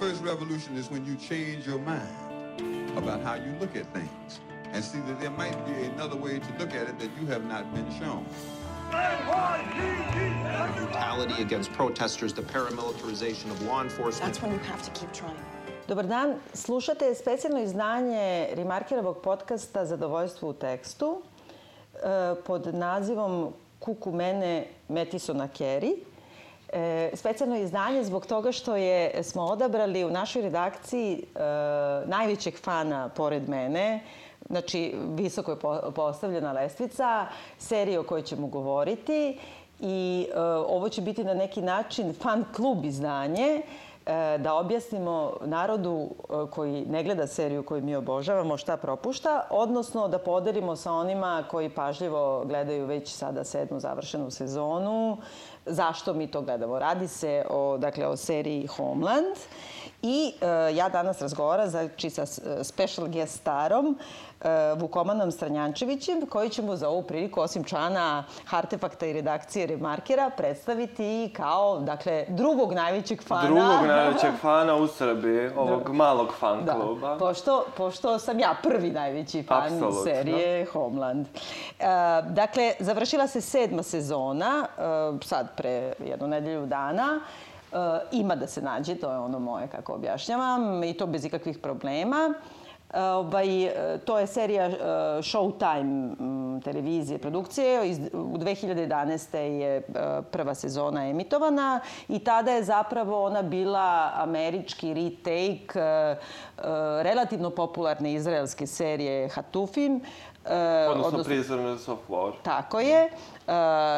first revolution is when you change your mind about how you look at things and see that there might be another way to look at it that you have not been shown. Brutality against protesters, the paramilitarization of law enforcement. That's when you have to keep trying. Dobar dan, slušate specijalno izdanje Remarkerovog podcasta Zadovoljstvo u tekstu e, pod nazivom Kuku mene Metisona Kerry. E, specijalno izdanje zbog toga što je, smo odabrali u našoj redakciji e, najvećeg fana pored mene, znači visoko je postavljena lestvica, serije o kojoj ćemo govoriti i e, ovo će biti na neki način fan klub izdanje e, da objasnimo narodu e, koji ne gleda seriju koju mi obožavamo šta propušta, odnosno da podelimo sa onima koji pažljivo gledaju već sada sedmu završenu sezonu, zašto mi to gledamo. Radi se o, dakle, o seriji Homeland i e, ja danas razgovaram znači, sa special guest starom E, Vukomanom Stranjančevićem, koji ćemo za ovu priliku, osim člana Artefakta i redakcije Remarkera, predstaviti kao, dakle, drugog najvećeg fana. Drugog najvećeg fana u Srbiji, ovog Drug. malog fan da. kluba. Pošto, pošto sam ja prvi najveći fan Absolutno. serije Homeland. E, dakle, završila se sedma sezona, e, sad pre jednu nedelju dana. E, ima da se nađe, to je ono moje, kako objašnjavam, i to bez ikakvih problema. Ovaj, to je serija uh, Showtime televizije, produkcije. Iz, u 2011. je uh, prva sezona emitovana i tada je zapravo ona bila američki retake relativno popularne izraelske serije Hatufim. Odnosno, odnosno Prisoners of War. Tako je.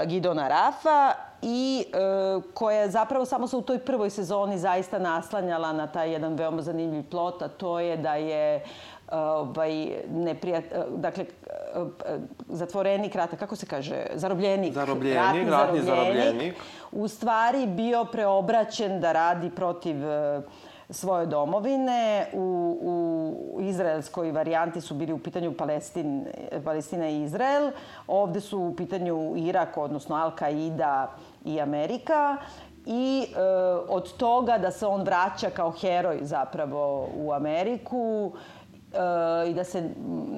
Gidona Rafa i e, koja zapravo samo se u toj prvoj sezoni zaista naslanjala na taj jedan veoma zanimljiv plot, a to je da je ovaj, neprijat, dakle, zatvorenik rata, kako se kaže, zarobljenik, zarobljenik ratni, ratni zarobljenik, zarobljenik, u stvari bio preobraćen da radi protiv e, svoje domovine. U, u izraelskoj varijanti su bili u pitanju Palestin, Palestina i Izrael. Ovde su u pitanju Irak, odnosno Al-Qaida i Amerika i e, od toga da se on vraća kao heroj zapravo u Ameriku e, i da se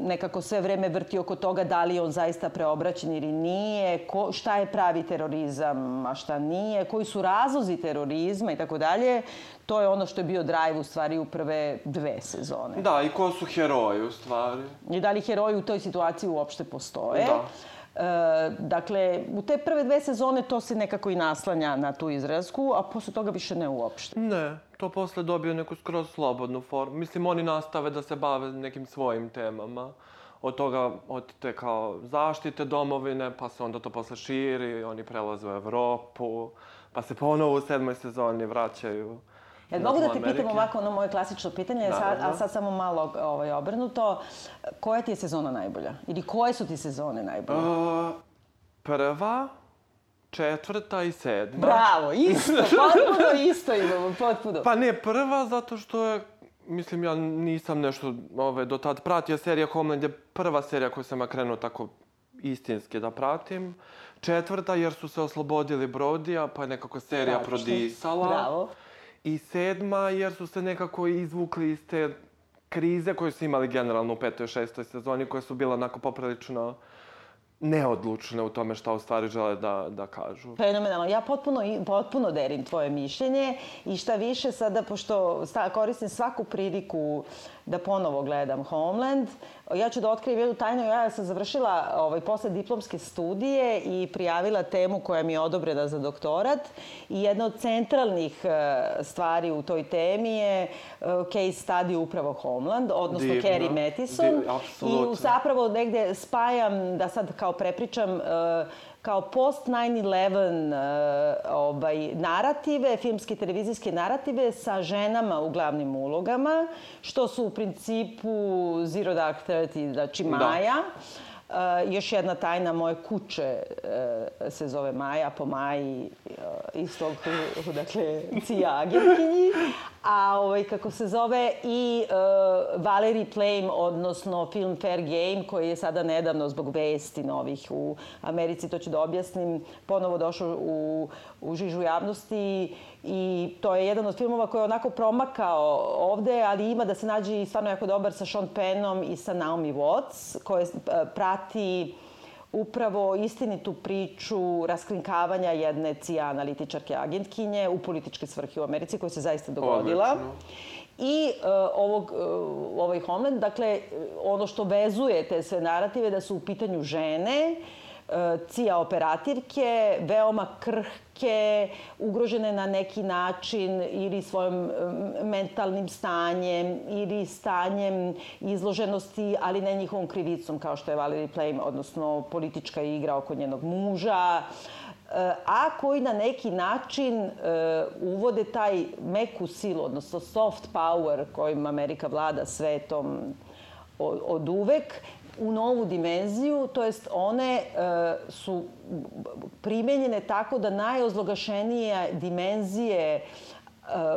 nekako sve vreme vrti oko toga da li je on zaista preobraćen ili nije, ko, šta je pravi terorizam, a šta nije, koji su razlozi terorizma i tako dalje. To je ono što je bio drive u stvari u prve dve sezone. Da, i ko su heroji u stvari. I da li heroji u toj situaciji uopšte postoje. Da. E, dakle, u te prve dve sezone to se nekako i naslanja na tu izrazku, a posle toga više ne uopšte. Ne, to posle dobio neku skroz slobodnu formu. Mislim, oni nastave da se bave nekim svojim temama. Od toga, od te kao zaštite domovine, pa se onda to posle širi, oni prelaze u Evropu, pa se ponovo u sedmoj sezoni vraćaju Jel mogu da te Amerike. pitam ovako ono moje klasično pitanje, sad, a sad samo malo ovaj, obrnuto. Koja ti je sezona najbolja? Ili koje su ti sezone najbolje? Uh, prva, četvrta i sedma. Bravo, isto, potpuno isto imamo, potpuno. Pa ne, prva zato što je Mislim, ja nisam nešto ove, do tad pratio. Serija Homeland je prva serija koju sam ja krenuo tako istinski da pratim. Četvrta, jer su se oslobodili Brodija, pa je nekako serija Bravo, prodisala. Bravo. I sedma, jer su se nekako izvukli iz te krize koje su imali generalno u petoj šestoj sezoni, koje su bila onako poprilično neodlučne u tome šta u stvari žele da, da kažu. Fenomenalno. Ja potpuno, potpuno derim tvoje mišljenje i šta više sada, pošto koristim svaku priliku da ponovo gledam Homeland, Ja ću da otkrijem jednu tajnu. Ja sam završila ovaj, posle diplomske studije i prijavila temu koja mi je odobrena za doktorat. I jedna od centralnih e, stvari u toj temi je e, case study upravo Homeland, odnosno Divno. Carrie Mathison. Divno, I zapravo negde spajam, da sad kao prepričam, e, kao post 9-11 uh, ovaj, narative, filmske televizijske narative sa ženama u glavnim ulogama, što su u principu Zero Dark Thirty, znači da. Maja. Da još jedna tajna moje kuće uh, se zove Maja, po Maji uh, iz tog, dakle, cija agentkinji. A ovaj, kako se zove i uh, Valerie Plame, odnosno film Fair Game, koji je sada nedavno zbog vesti novih u Americi, to ću da objasnim, ponovo došao u, u žižu javnosti i to je jedan od filmova koji je onako promakao ovde, ali ima da se nađe i stvarno jako dobar sa Sean Pennom i sa Naomi Watts, koje prati upravo istinitu priču raskrinkavanja jedne CIA analitičarke agentkinje u političke svrhe u Americi koja se zaista dogodila. Odlično. I uh, ovog, uh, ovaj Homeland, dakle, ono što vezuje te sve narative da su u pitanju žene, uh, CIA operativke, veoma krhke, ugrožene na neki način ili svojim mentalnim stanjem ili stanjem izloženosti, ali ne njihovom krivicom, kao što je Valerie Plame, odnosno politička igra oko njenog muža a koji na neki način uvode taj meku silu, odnosno soft power kojim Amerika vlada svetom od uvek u novu dimenziju, to jest one e, su primenjene tako da najozlogašenije dimenzije E,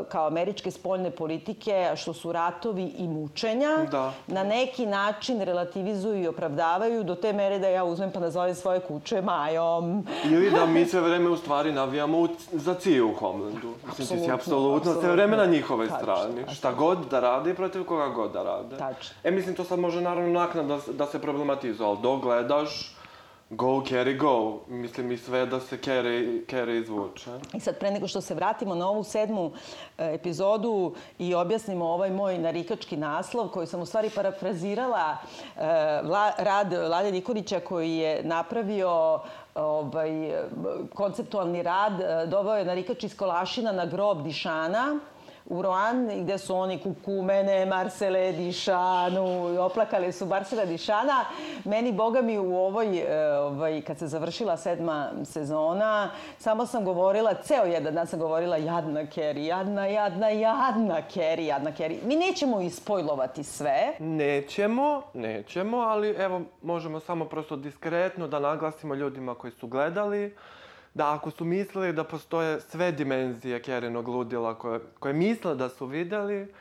kao američke spoljne politike, što su ratovi i mučenja, da. na neki način relativizuju i opravdavaju do te mere da ja uzmem pa nazovem svoje kuće Majom. Ili da mi sve vreme u stvari navijamo za ciju u Homelandu. Mislim, ti si apsolutno sve vreme na njihove tačno, strani. Tačno. Šta god da rade i protiv koga god da rade. Tačno. E, mislim, to sad može naravno naknad da, da se problematizuje, ali dok gledaš, Go, Kerry, go. Mislim i sve da se Kerry, Kerry izvuče. I sad, pre nego što se vratimo na ovu sedmu e, epizodu i objasnimo ovaj moj narikački naslov, koji sam u stvari parafrazirala e, rad Vlade Nikolića koji je napravio ovaj, konceptualni rad, e, doveo je narikač iz Kolašina na grob Dišana, u Roan, gde su oni kukumene, Marcele Dišanu, oplakali su Marcela Dišana. Meni, boga mi, u ovoj, e, ovaj, kad se završila sedma sezona, samo sam govorila, ceo jedan dan sam govorila jadna Kerry, jadna, jadna, jadna Kerry, jadna Kerry. Mi nećemo ispojlovati sve. Nećemo, nećemo, ali evo, možemo samo prosto diskretno da naglasimo ljudima koji su gledali da ako su mislili da postoje sve dimenzije Kerinog ludila koje, koje misle da su videli,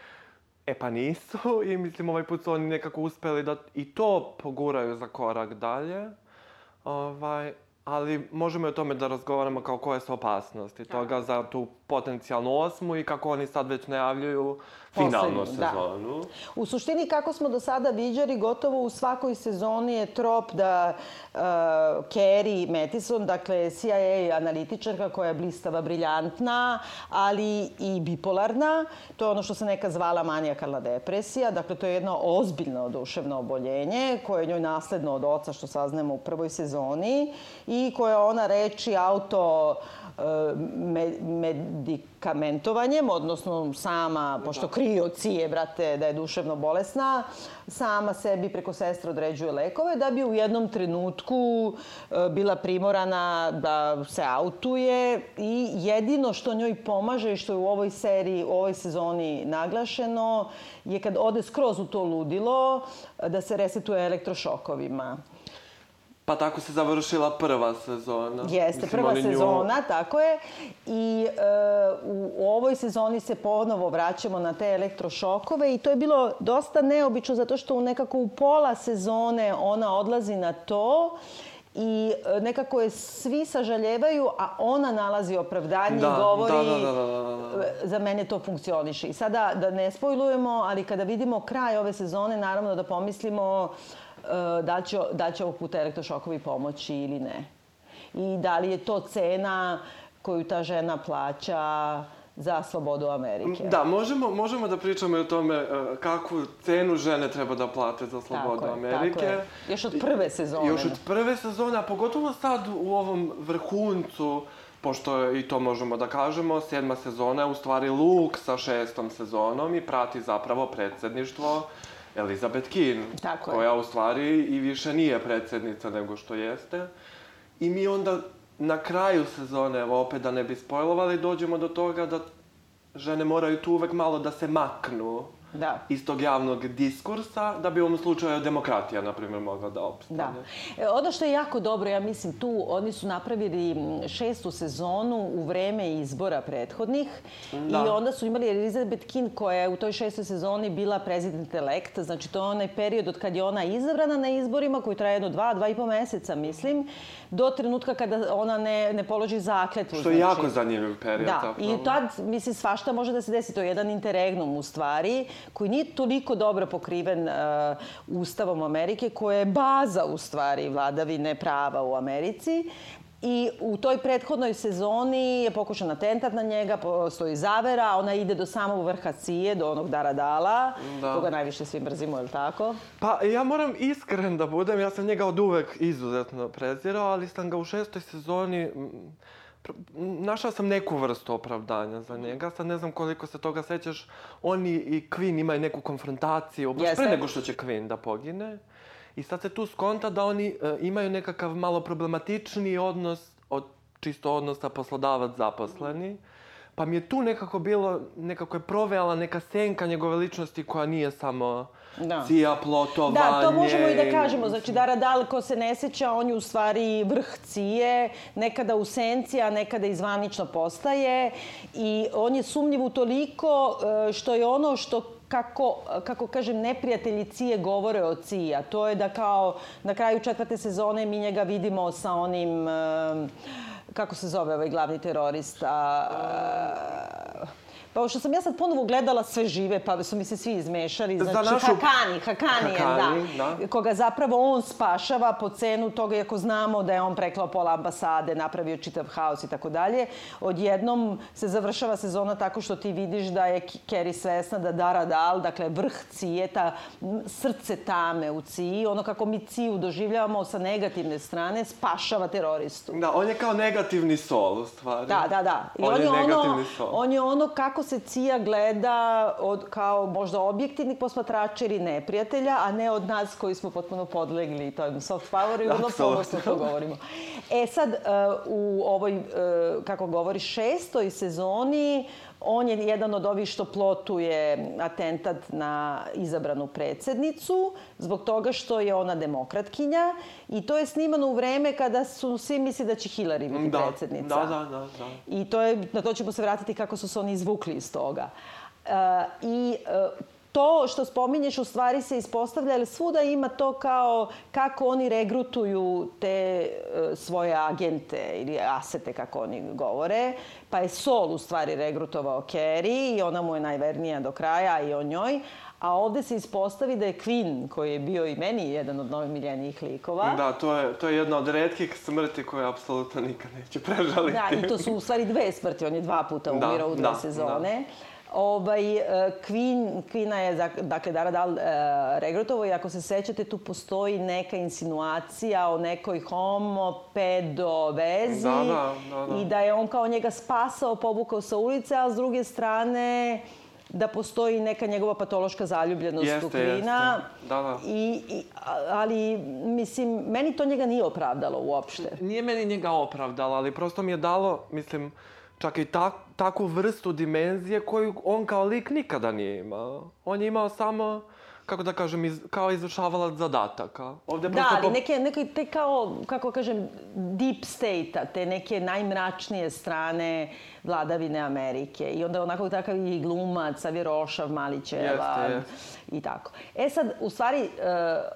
e pa nisu i mislim ovaj put su oni nekako uspeli da i to poguraju za korak dalje. Ovaj, ali možemo i o tome da razgovaramo kao koje su opasnosti toga za tu potencijalnu osmu i kako oni sad već najavljuju finalnu da. sezonu. Da. U suštini, kako smo do sada viđali, gotovo u svakoj sezoni je trop da uh, Carrie Mathison, dakle CIA analitičarka koja je blistava, briljantna, ali i bipolarna, to je ono što se neka zvala manijakalna depresija, dakle to je jedno ozbiljno duševno oboljenje koje je njoj nasledno od oca, što saznemo u prvoj sezoni, i koje ona reči auto medikamentovanjem, odnosno sama, pošto krije od cije, brate, da je duševno bolesna, sama sebi preko sestre određuje lekove, da bi u jednom trenutku e, bila primorana da se autuje i jedino što njoj pomaže i što je u ovoj seriji, u ovoj sezoni naglašeno, je kad ode skroz u to ludilo, da se resetuje elektrošokovima. Pa tako se završila prva sezona. Jeste, Mislim, prva sezona, nju... tako je. I e, u, ovoj sezoni se ponovo vraćamo na te elektrošokove i to je bilo dosta neobično zato što nekako u pola sezone ona odlazi na to i e, nekako je svi sažaljevaju, a ona nalazi opravdanje da, i govori da, da, da, da, da, da. za mene to funkcioniše. I sada da ne spojlujemo, ali kada vidimo kraj ove sezone, naravno da pomislimo da će, da će ovog puta elektrošokovi pomoći ili ne. I da li je to cena koju ta žena plaća za slobodu Amerike. Da, možemo, možemo da pričamo i o tome uh, kakvu cenu žene treba da plate za slobodu tako Amerike. Tako je. Još od prve sezone. Još od prve sezone, a pogotovo sad u ovom vrhuncu, pošto je, i to možemo da kažemo, sedma sezona je u stvari luk sa šestom sezonom i prati zapravo predsedništvo Elizabeth Keane, Tako koja je. u stvari i više nije predsednica nego što jeste. I mi onda na kraju sezone, evo opet da ne bi spojlovali, dođemo do toga da žene moraju tu uvek malo da se maknu. Da. iz tog javnog diskursa, da bi u ovom slučaju demokratija, na primjer, mogla da opstane. Da. E, ono što je jako dobro, ja mislim, tu oni su napravili šestu sezonu u vreme izbora prethodnih Da. i onda su imali Elizabeth King koja je u toj šestoj sezoni bila prezident elect, znači to je onaj period od kad je ona izabrana na izborima koji traje jedno dva, dva i po meseca, mislim, do trenutka kada ona ne, ne položi zakletvu. Što je znači. jako zanimljiv period, Da, zapravo. i tad, mislim, svašta može da se desi. To je jedan interregnum u stvari, koji nije toliko dobro pokriven uh, Ustavom Amerike, koja je baza u stvari vladavine prava u Americi. I u toj prethodnoj sezoni je pokušan atentat na njega, postoji zavera, ona ide do samog vrha Cije, do onog Daradala, Da. koga najviše svi mrzimo, je li tako? Pa ja moram iskren da budem, ja sam njega od uvek izuzetno prezirao, ali sam ga u šestoj sezoni našao sam neku vrstu opravdanja za njega. Sad ne znam koliko se toga sećaš. Oni i Queen imaju neku konfrontaciju, baš pre nego što će Queen da pogine. I sad se tu skonta da oni e, imaju nekakav malo problematični odnos od čisto odnosa poslodavac-zaposleni. Pa mi je tu nekako bilo, nekako je provejala neka senka njegove ličnosti koja nije samo Da. cija, plotovanje. Da, to možemo i da kažemo. Znači, Dara Dal, ko se ne seća, on je u stvari vrh cije, nekada u senci, a nekada i zvanično postaje. I on je sumnjiv u toliko e, što je ono što kako, kako kažem, neprijatelji Cije govore o Ciji, a to je da kao na kraju četvrte sezone mi njega vidimo sa onim, kako se zove ovaj glavni terorista, Pa pošto sam ja sad ponovo gledala sve žive, pa su mi se svi izmešali. Za Znači, našu- Hakani, Hakani, je, Hakani, da. da. Koga zapravo on spašava po cenu toga, iako znamo da je on preklao pola ambasade, napravio čitav haos i tako dalje. Odjednom se završava sezona tako što ti vidiš da je Kerry svesna da Dara Dal, dakle vrh Cije, ta srce tame u Ciji, ono kako mi Ciju doživljavamo sa negativne strane, spašava teroristu. Da, on je kao negativni sol, u stvari. Da, da, da. I on, on, je je ono, sol. on je ono kako se Cija gleda od, kao možda objektivnih posmatrača ili neprijatelja, a ne od nas koji smo potpuno podlegli tom soft poweru i vrlo ponosno to govorimo. E sad, uh, u ovoj, uh, kako govori, šestoj sezoni, on je jedan od ovih što plotuje atentat na izabranu predsednicu, zbog toga što je ona demokratkinja i to je snimano u vreme kada su svi misli da će Hillary biti Da, predsednica. da, da, da, da. I to je, na to ćemo se vratiti kako su se oni izvukli iz toga. E, I e, to što spominješ u stvari se ispostavlja, jer svuda ima to kao kako oni regrutuju te e, svoje agente ili asete, kako oni govore. Pa je Sol u stvari regrutovao Kerry i ona mu je najvernija do kraja i o njoj. A ovde se ispostavi da je Queen, koji je bio i meni jedan od najmiljenijih likova, Da, to je, to je jedna od retkih smrti koje apsolutno nikad neće prežaliti. Da, i to su u stvari dve smrti. On je dva puta Da, umirao u dve da, sezone. Ovaj, e, Queen, Queena je, dakle, Dara Dal e, regrutovo i ako se sećate, tu postoji neka insinuacija o nekoj homo, pedo vezi. Da, da, da, da. I da je on kao njega spasao, povukao sa ulice, a s druge strane da postoji neka njegova patološka zaljubljenost Jeste, u Queena. jeste. Da, da. I, i, ali, mislim, meni to njega nije opravdalo uopšte. Nije meni njega opravdalo, ali prosto mi je dalo, mislim, čak i tak, takvu vrstu dimenzije koju on kao lik nikada nije imao. On je imao samo, kako da kažem, iz, kao izvršavalac zadataka. Ovde Da, ali po- neke, neke te kao, kako kažem, deep state-a, te neke najmračnije strane vladavine Amerike. I onda onako takav i glumac, Savjerošav, Malićeva Jeste, jeste. i tako. E sad, u stvari, uh,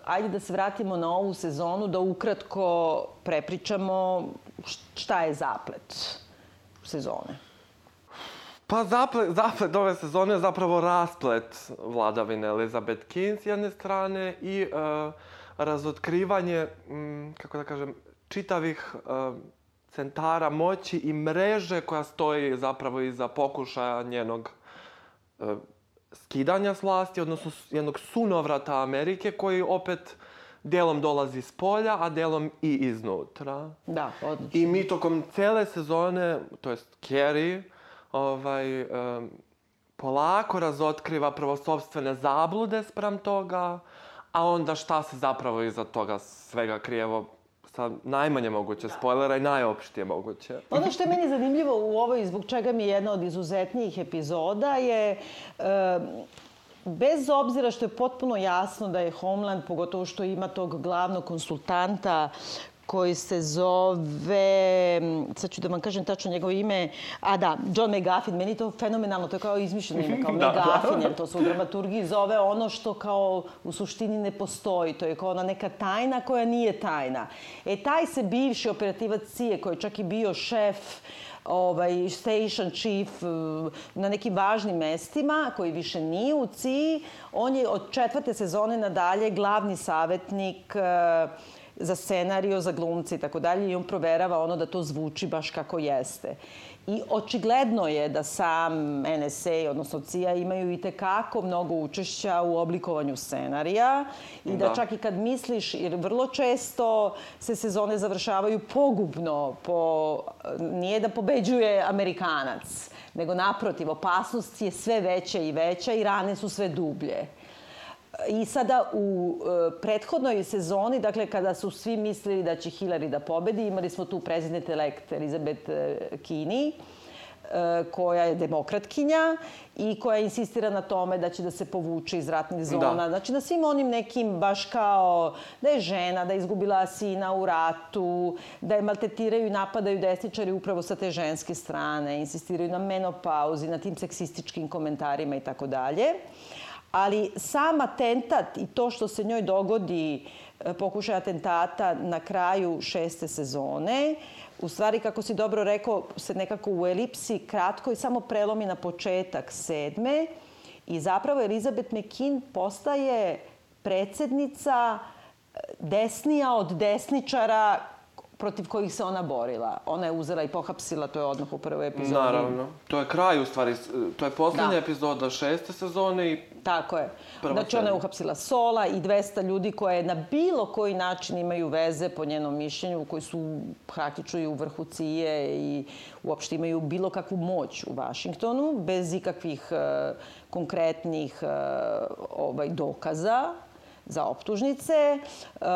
ajde da se vratimo na ovu sezonu, da ukratko prepričamo šta je zaplet sezone. Pa zaplet, zaplet ove sezone je zapravo rasplet vladavine Elizabeth King s jedne strane i e, razotkrivanje, mm, kako da kažem, čitavih e, centara moći i mreže koja stoji zapravo iza pokušaja njenog e, skidanja s vlasti, odnosno jednog sunovrata Amerike koji opet delom dolazi s polja, a delom i iznutra. Da, odlično. I mi tokom cele sezone, to jest Carrie, ovaj, em, polako razotkriva prvo sobstvene zablude spram toga, a onda šta se zapravo iza toga svega krije, evo, sa najmanje moguće spoilera i najopštije moguće. Ono što je meni zanimljivo u ovoj, zbog čega mi je jedna od izuzetnijih epizoda, je e, bez obzira što je potpuno jasno da je Homeland, pogotovo što ima tog glavnog konsultanta koji se zove, sad ću da vam kažem tačno njegovo ime, a da, John McGuffin, meni to fenomenalno, to je kao izmišljeno ime, kao da, McGuffin, jer to se u dramaturgiji zove ono što kao u suštini ne postoji, to je kao ona neka tajna koja nije tajna. E, taj se bivši operativac CIA, koji je čak i bio šef ovaj, station chief na nekim važnim mestima, koji više nije u CIA, on je od četvrte sezone nadalje glavni savjetnik uh, za scenario, za glumce i tako dalje i on proverava ono da to zvuči baš kako jeste. I očigledno je da sam NSA, odnosno CIA, imaju i tekako mnogo učešća u oblikovanju scenarija i da, da čak i kad misliš, jer vrlo često se sezone završavaju pogubno, po, nije da pobeđuje Amerikanac, nego naprotiv, opasnost je sve veća i veća i rane su sve dublje. I sada u e, prethodnoj sezoni, dakle kada su svi mislili da će Hillary da pobedi, imali smo tu prezident elect Elizabeth e, Kini, e, koja je demokratkinja i koja insistira na tome da će da se povuče iz ratnih zona. Da. Znači na svim onim nekim baš kao da je žena, da je izgubila sina u ratu, da je maltetiraju i napadaju desničari upravo sa te ženske strane, insistiraju na menopauzi, na tim seksističkim komentarima i tako dalje. Ali sam atentat i to što se njoj dogodi e, pokušaj atentata na kraju šeste sezone, u stvari, kako si dobro rekao, se nekako u elipsi kratko i samo prelomi na početak sedme i zapravo Elizabeth McKean postaje predsednica e, desnija od desničara protiv kojih se ona borila. Ona je uzela i pohapsila, to je odmah u prvoj epizodi. Naravno. To je kraj, u stvari, to je poslednja da. epizoda šeste sezone i Tako je. Prva znači, ona je uhapsila Sola i 200 ljudi koje na bilo koji način imaju veze, po njenom mišljenju, koji su praktično i u vrhu cije i uopšte imaju bilo kakvu moć u Vašingtonu, bez ikakvih uh, konkretnih uh, ovaj, dokaza za optužnice. Uh,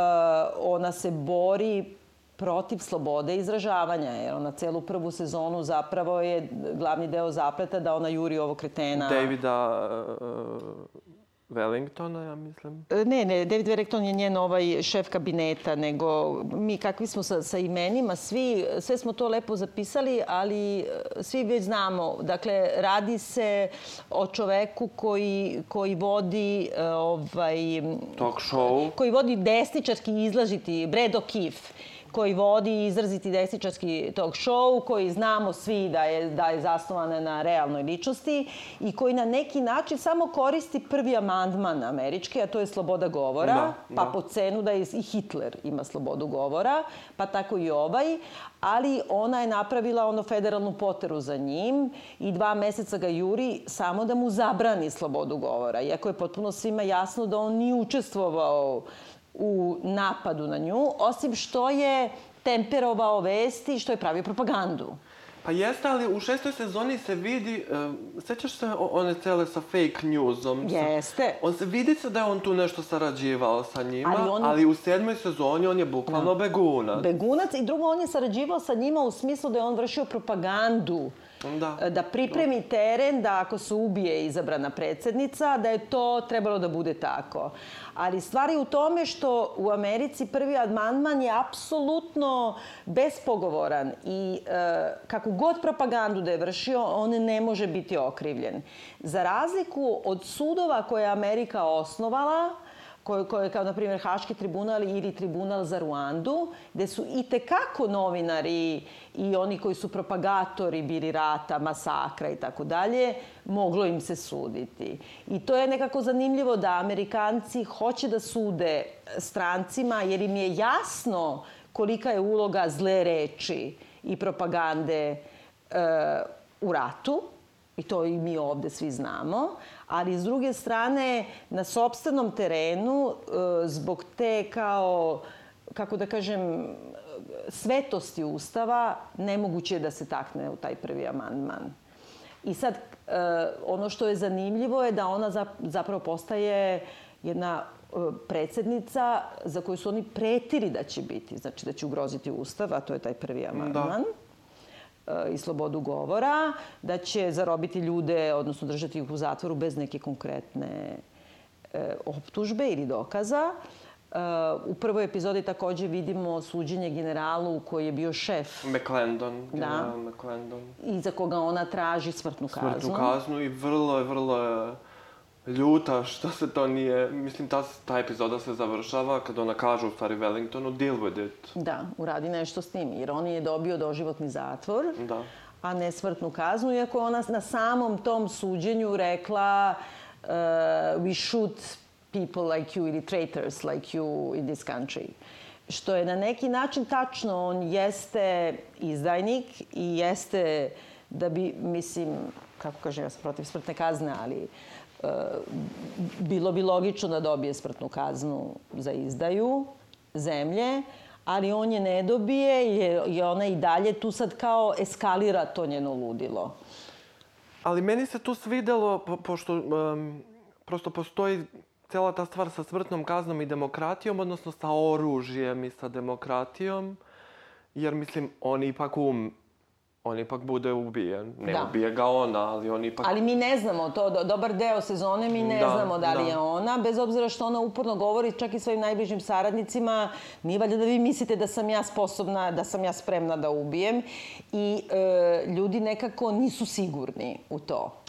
ona se bori protiv slobode izražavanja, jer ona celu prvu sezonu zapravo je glavni deo zapleta da ona juri ovo kretena. Davida uh, Wellingtona, ja mislim. E, ne, ne, David Wellington je njen ovaj šef kabineta, nego mi kakvi smo sa, sa imenima, svi, sve smo to lepo zapisali, ali e, svi već znamo. Dakle, radi se o čoveku koji, koji vodi ovaj... Talk show. Koji vodi desničarski izlažiti, Brad O'Keefe koji vodi izraziti desničarski talk show, koji znamo svi da je, da je zasnovana na realnoj ličnosti i koji na neki način samo koristi prvi amandman američki, a to je sloboda govora, da, pa da. po cenu da je i Hitler ima slobodu govora, pa tako i ovaj, ali ona je napravila ono federalnu poteru za njim i dva meseca ga juri samo da mu zabrani slobodu govora, iako je potpuno svima jasno da on nije učestvovao u napadu na nju, osim što je temperovao vesti, što je pravio propagandu. Pa jeste, ali u šestoj sezoni se vidi, uh, sećaš se one cele sa fake newsom? Jeste. On se vidi se da je on tu nešto sarađivao sa njima, ali, on... ali u sedmoj sezoni on je bukvalno da. begunac. Begunac i drugo on je sarađivao sa njima u smislu da je on vršio propagandu da, da pripremi teren da ako se ubije izabrana predsednica, da je to trebalo da bude tako. Ali stvar je u tome što u Americi prvi amandman je apsolutno bespogovoran i e, kako god propagandu da je vršio, on ne može biti okrivljen. Za razliku od sudova koje je Amerika osnovala, koje, koje kao, na primjer, Haški tribunal ili tribunal za Ruandu, gde su i tekako novinari i oni koji su propagatori bili rata, masakra i tako dalje, moglo im se suditi. I to je nekako zanimljivo da Amerikanci hoće da sude strancima jer im je jasno kolika je uloga zle reči i propagande e, u ratu, i to i mi ovde svi znamo, ali s druge strane na sobstvenom terenu e, zbog te kao kako da kažem svetosti ustava nemoguće je da se takne u taj prvi amandman. I sad e, ono što je zanimljivo je da ona zapravo postaje jedna e, predsednica za koju su oni pretiri da će biti, znači da će ugroziti ustav, a to je taj prvi amandman. Da. I slobodu govora, da će zarobiti ljude, odnosno držati ih u zatvoru bez neke konkretne e, optužbe ili dokaza. Uh, u prvoj epizodi takođe vidimo suđenje generalu koji je bio šef. McClendon, da. general McClendon. I za koga ona traži smrtnu kaznu. Smrtnu kaznu i vrlo je, vrlo je ljuta što se to nije... Mislim, ta, ta epizoda se završava kad ona kaže u stvari Wellingtonu, deal with it. Da, uradi nešto s tim, jer on je dobio doživotni zatvor, da. a ne smrtnu kaznu, iako ona na samom tom suđenju rekla uh, we shoot people like you ili traitors like you in this country. Što je na neki način tačno, on jeste izdajnik i jeste da bi, mislim, kako kažem, ja sam protiv smrtne kazne, ali uh, bilo bi logično da dobije smrtnu kaznu za izdaju zemlje, ali on je ne dobije i ona i dalje tu sad kao eskalira to njeno ludilo. Ali meni se tu svidelo, po, pošto um, prosto postoji cela ta stvar sa smrtnom kaznom i demokratijom, odnosno sa oružjem i sa demokratijom, jer mislim, on ipak um, on ipak bude ubijen. Ne da. ubije ga ona, ali on ipak... Ali mi ne znamo to, dobar deo sezone mi ne da, znamo da li da. je ona, bez obzira što ona uporno govori čak i svojim najbližim saradnicima, nije valjda da vi mislite da sam ja sposobna, da sam ja spremna da ubijem i e, ljudi nekako nisu sigurni u to.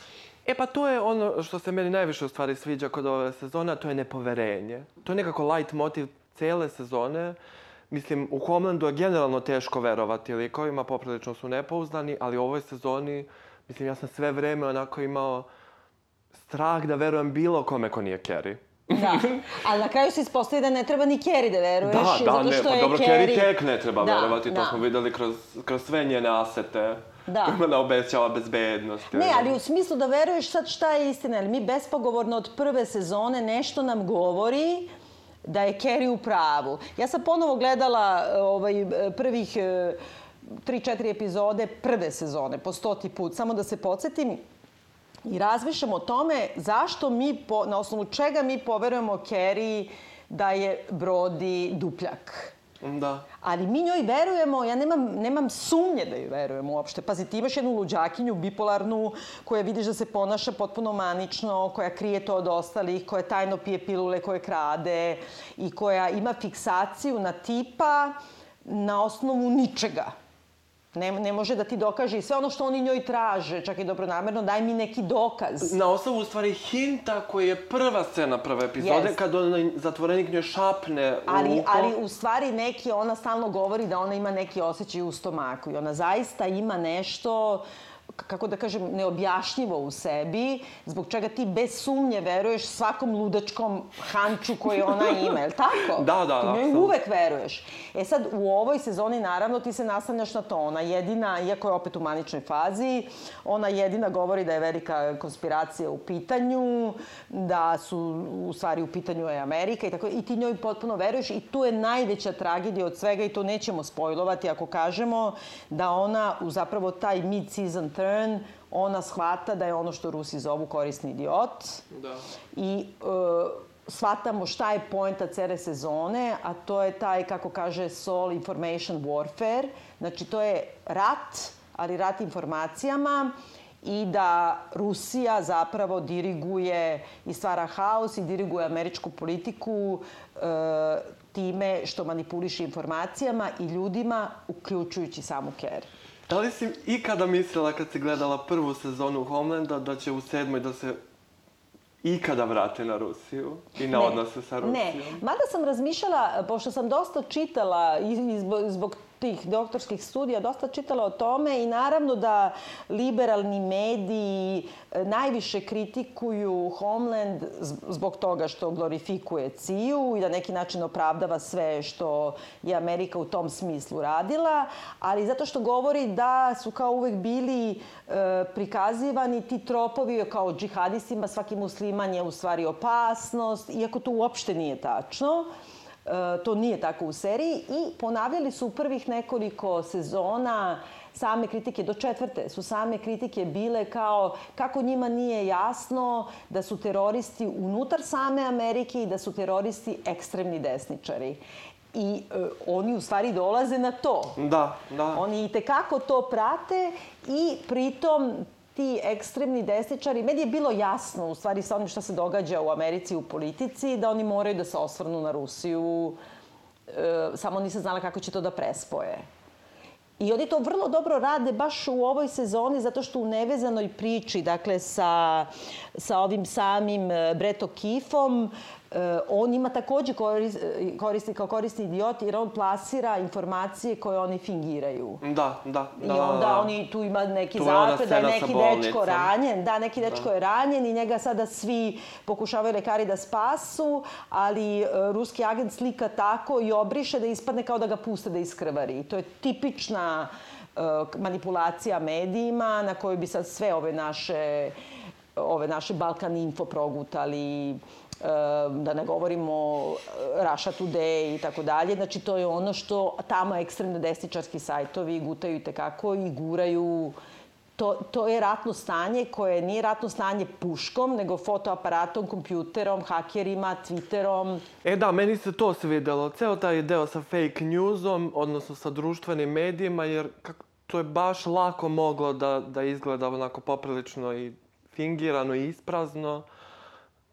E pa to je ono što se meni najviše u stvari sviđa kod ove sezone, to je nepoverenje. To je nekako light motiv cele sezone. Mislim, u Homelandu je generalno teško verovati likovima, poprilično su nepouzdani, ali u ovoj sezoni, mislim, ja sam sve vreme onako imao strah da verujem bilo kome ko nije Carrie. Da, ali na kraju se ispostavi da ne treba ni Kerry da veruješ. Da, da, zato što ne, pa dobro, Kerry tek ne treba da, verovati, to da. smo videli kroz, kroz sve njene asete. Da. Kojima obećava bezbednost. Ne, ali u smislu da veruješ sad šta je istina. Ali mi bespogovorno od prve sezone nešto nam govori da je Kerry u pravu. Ja sam ponovo gledala ovaj, prvih e, tri, četiri epizode prve sezone, po stoti put, samo da se podsjetim i razmišljam o tome zašto mi, po, na osnovu čega mi poverujemo Kerry da je Brody dupljak. Da. Ali mi njoj verujemo, ja nemam, nemam sumnje da joj verujemo uopšte. Pazi, ti imaš jednu luđakinju, bipolarnu, koja vidiš da se ponaša potpuno manično, koja krije to od ostalih, koja tajno pije pilule, koje krade i koja ima fiksaciju na tipa na osnovu ničega. Ne, ne može da ti dokaže i sve ono što oni njoj traže, čak i dobronamerno, daj mi neki dokaz. Na osnovu, u stvari, hinta koji je prva scena prve epizode, yes. kad on zatvorenik njoj šapne ali, uho. Ali, u stvari, neki, ona stalno govori da ona ima neki osjećaj u stomaku i ona zaista ima nešto kako da kažem, neobjašnjivo u sebi, zbog čega ti bez sumnje veruješ svakom ludačkom hanču koji ona ima, je li tako? Da, da, ti njoj da. uvek veruješ. E sad, u ovoj sezoni, naravno, ti se nastavljaš na to. Ona jedina, iako je opet u maničnoj fazi, ona jedina govori da je velika konspiracija u pitanju, da su u stvari u pitanju je Amerika i tako, i ti njoj potpuno veruješ i tu je najveća tragedija od svega i to nećemo spojlovati ako kažemo da ona u zapravo taj mid-season turn, ona shvata da je ono što Rusi zovu korisni idiot. Da. I uh, shvatamo šta je poenta cele sezone, a to je taj, kako kaže Sol, information warfare. Znači, to je rat, ali rat informacijama i da Rusija zapravo diriguje i stvara haos i diriguje američku politiku e, time što manipuliše informacijama i ljudima, uključujući samu Kerry. Da li si ikada mislila kad si gledala prvu sezonu Homelanda da će u sedmoj da se ikada vrate na Rusiju i na ne, odnose sa Rusijom? Ne, mada sam razmišljala, pošto sam dosta čitala i zbog, zbog tih doktorskih studija dosta čitala o tome i naravno da liberalni mediji e, najviše kritikuju Homeland zbog toga što glorifikuje CIA i da neki način opravdava sve što je Amerika u tom smislu radila, ali zato što govori da su kao uvek bili e, prikazivani ti tropovi kao džihadistima, svaki musliman je u stvari opasnost, iako to uopšte nije tačno. E, to nije tako u seriji i ponavljali su u prvih nekoliko sezona same kritike, do četvrte su same kritike bile kao kako njima nije jasno da su teroristi unutar same Amerike i da su teroristi ekstremni desničari. I e, oni u stvari dolaze na to. Da, da. Oni i tekako to prate i pritom ti ekstremni desničari, meni je bilo jasno u stvari sa onim što se događa u Americi u politici, da oni moraju da se osvrnu na Rusiju, e, samo nisam znala kako će to da prespoje. I oni to vrlo dobro rade baš u ovoj sezoni zato što u nevezanoj priči, dakle sa, sa ovim samim e, Breto Kifom, on ima takođe koristi, koristi kao korisni idiot jer on plasira informacije koje oni fingiraju. Da, da. I da, onda da. oni, tu ima neki zapred da je neki dečko ranjen. Da, neki dečko Da. je ranjen i njega sada svi pokušavaju lekari da spasu, ali e, ruski agent slika tako i obriše da ispadne kao da ga puste da iskrvari. I to je tipična e, manipulacija medijima na kojoj bi sad sve ove naše ove naše Balkan Info progutali, da ne govorimo e, Russia Today i tako dalje. Znači, to je ono što tamo ekstremno desničarski sajtovi gutaju i tekako i guraju To, to je ratno stanje koje nije ratno stanje puškom, nego fotoaparatom, kompjuterom, hakerima, Twitterom. E da, meni se to svidelo. Ceo taj deo sa fake newsom, odnosno sa društvenim medijima, jer to je baš lako moglo da, da izgleda onako poprilično i fingirano i isprazno.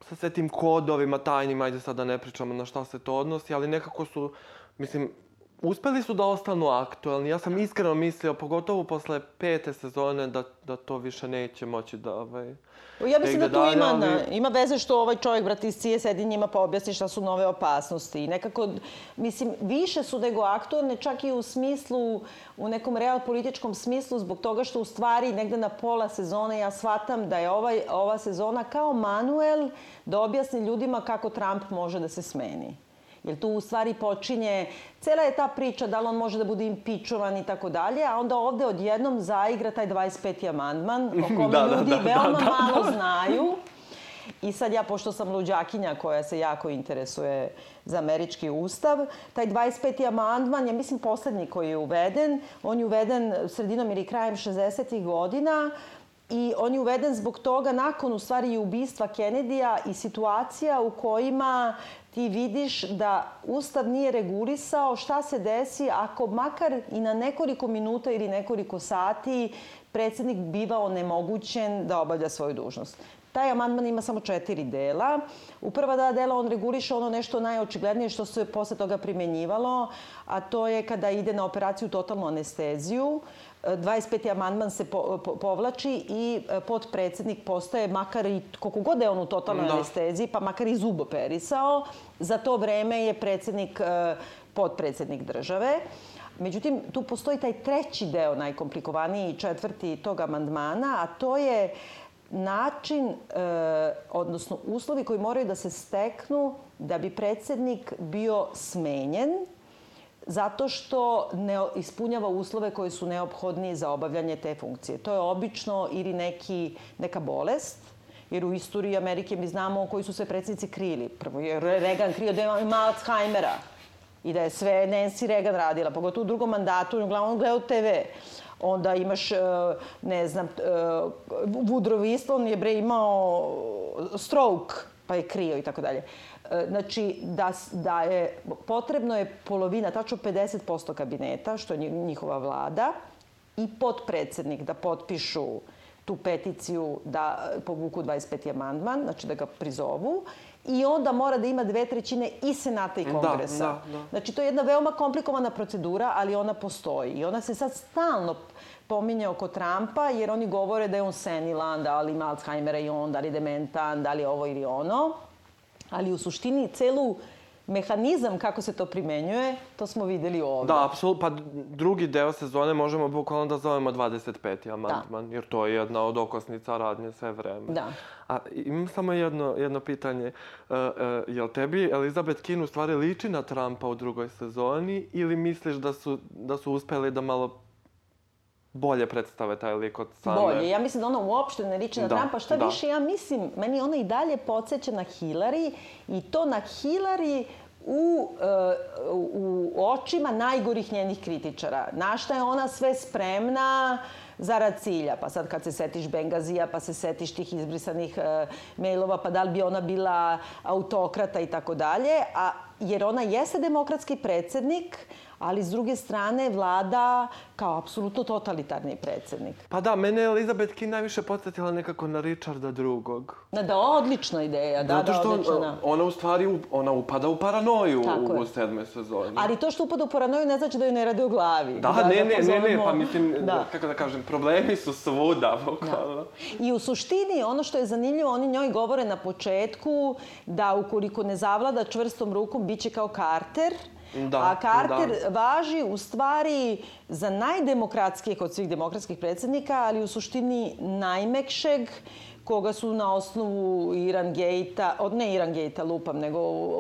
Sa sve tim kodovima tajnima, ajde sad da ne pričamo na šta se to odnosi, ali nekako su, mislim, uspeli su da ostanu aktuelni. Ja sam iskreno mislio, pogotovo posle pete sezone, da, da to više neće moći da... Ovaj, Ja mislim da tu dalje, ima, ali- na, ima veze što ovaj čovjek, brat iz Cije, sedi njima pa objasni šta su nove opasnosti. I nekako, mislim, više su nego aktualne, čak i u smislu, u nekom real političkom smislu, zbog toga što u stvari negde na pola sezone ja shvatam da je ovaj, ova sezona kao manuel da objasni ljudima kako Trump može da se smeni. Jer tu u stvari počinje, cela je ta priča da li on može da bude impičovan i tako dalje, a onda ovde odjednom zaigra taj 25. amandman o kome Da, da, ljudi da, da, veoma da, malo znaju. I sad ja, pošto sam luđakinja koja se jako interesuje za američki ustav, taj 25. amandman je, mislim, poslednji koji je uveden. On je uveden sredinom ili krajem 60. godina i on je uveden zbog toga nakon u stvari i ubistva Kennedyja i situacija u kojima ti vidiš da Ustav nije regulisao šta se desi ako makar i na nekoliko minuta ili nekoliko sati predsednik biva onemogućen da obavlja svoju dužnost. Taj amandman ima samo četiri dela. U prva dva dela on reguliše ono nešto najočiglednije što se posle toga primenjivalo, a to je kada ide na operaciju totalnu anesteziju. 25. amandman se po, po, povlači i e, potpredsednik postaje makar i koliko god je on u totalnoj Da. anesteziji, pa makar i zub operisao, za to vreme je predsednik e, potpredsednik države. Međutim, tu postoji taj treći deo, najkomplikovaniji i četvrti tog amandmana, a to je način, e, odnosno uslovi koji moraju da se steknu da bi predsednik bio smenjen zato što ne ispunjava uslove koji su neophodni za obavljanje te funkcije. To je obično ili neki, neka bolest, jer u istoriji Amerike mi znamo koji su se predsjednici krili. Prvo je Reagan krio da ima Alzheimera i da je sve Nancy Reagan radila, pogotovo u drugom mandatu, uglavnom gledao TV. Onda imaš, e, ne znam, e, Woodrow Wilson je bre imao stroke, pa je krio i tako dalje. E, Znači, da, da je, potrebno je polovina, tačno 50% kabineta, što je nji- njihova vlada, i potpredsednik da potpišu tu peticiju da povuku 25. amandman, znači da ga prizovu, i onda mora da ima dve trećine i senata i Da, kongresa. da, da. Znači, to je jedna veoma komplikovana procedura, ali ona postoji. I ona se sad stalno pominje oko Trumpa, jer oni govore da je on senilan, da li ima Alzheimera i on, da li je dementan, da li je ovo ili ono. Ali u suštini celu mehanizam kako se to primenjuje, to smo videli ovde. Da, apsolutno. Pa drugi deo sezone možemo bukvalno da zovemo 25. amandman, jer to je jedna od okosnica radnje sve vreme. Da. A imam samo jedno, jedno pitanje. Uh, uh, jel tebi Elizabeth King u stvari liči na Trumpa u drugoj sezoni ili misliš da su, da su uspeli da malo bolje predstave taj lik od same? Bolje. Ja mislim da ona uopšte ne liči na Da, Trumpa. Šta da. više, ja mislim, meni ona i dalje podsjeća na Hillary i to na Hillary u, e, u očima najgorih njenih kritičara. Na šta je ona sve spremna zarad cilja. Pa sad kad se setiš Bengazija, pa se setiš tih izbrisanih e, mailova, pa da li bi ona bila autokrata i tako dalje. A jer ona jeste demokratski predsednik, ali s druge strane vlada kao apsolutno totalitarni predsednik. Pa da, mene je Elizabeth King najviše podsjetila nekako na Richarda drugog. Da, da, odlična ideja, da, Zato da, što odlična. on- ona u stvari ona upada u paranoju Tako u, u sedmoj sezoni. Ali to što upada u paranoju ne znači da joj ne rade u glavi. Da, ne, ne, ne, ne, pozovemo- pa mislim, Da. kako da kažem, problemi su svuda, bukvalno. I u suštini, ono što je zanimljivo, oni njoj govore na početku da ukoliko ne zavlada čvrstom rukom, bit će kao Carter. Da, A Carter da. važi u stvari za najdemokratskijeg od svih demokratskih predsednika, ali u suštini najmekšeg koga su na osnovu Iran Gate-a, od ne Iran Gate-a lupam, nego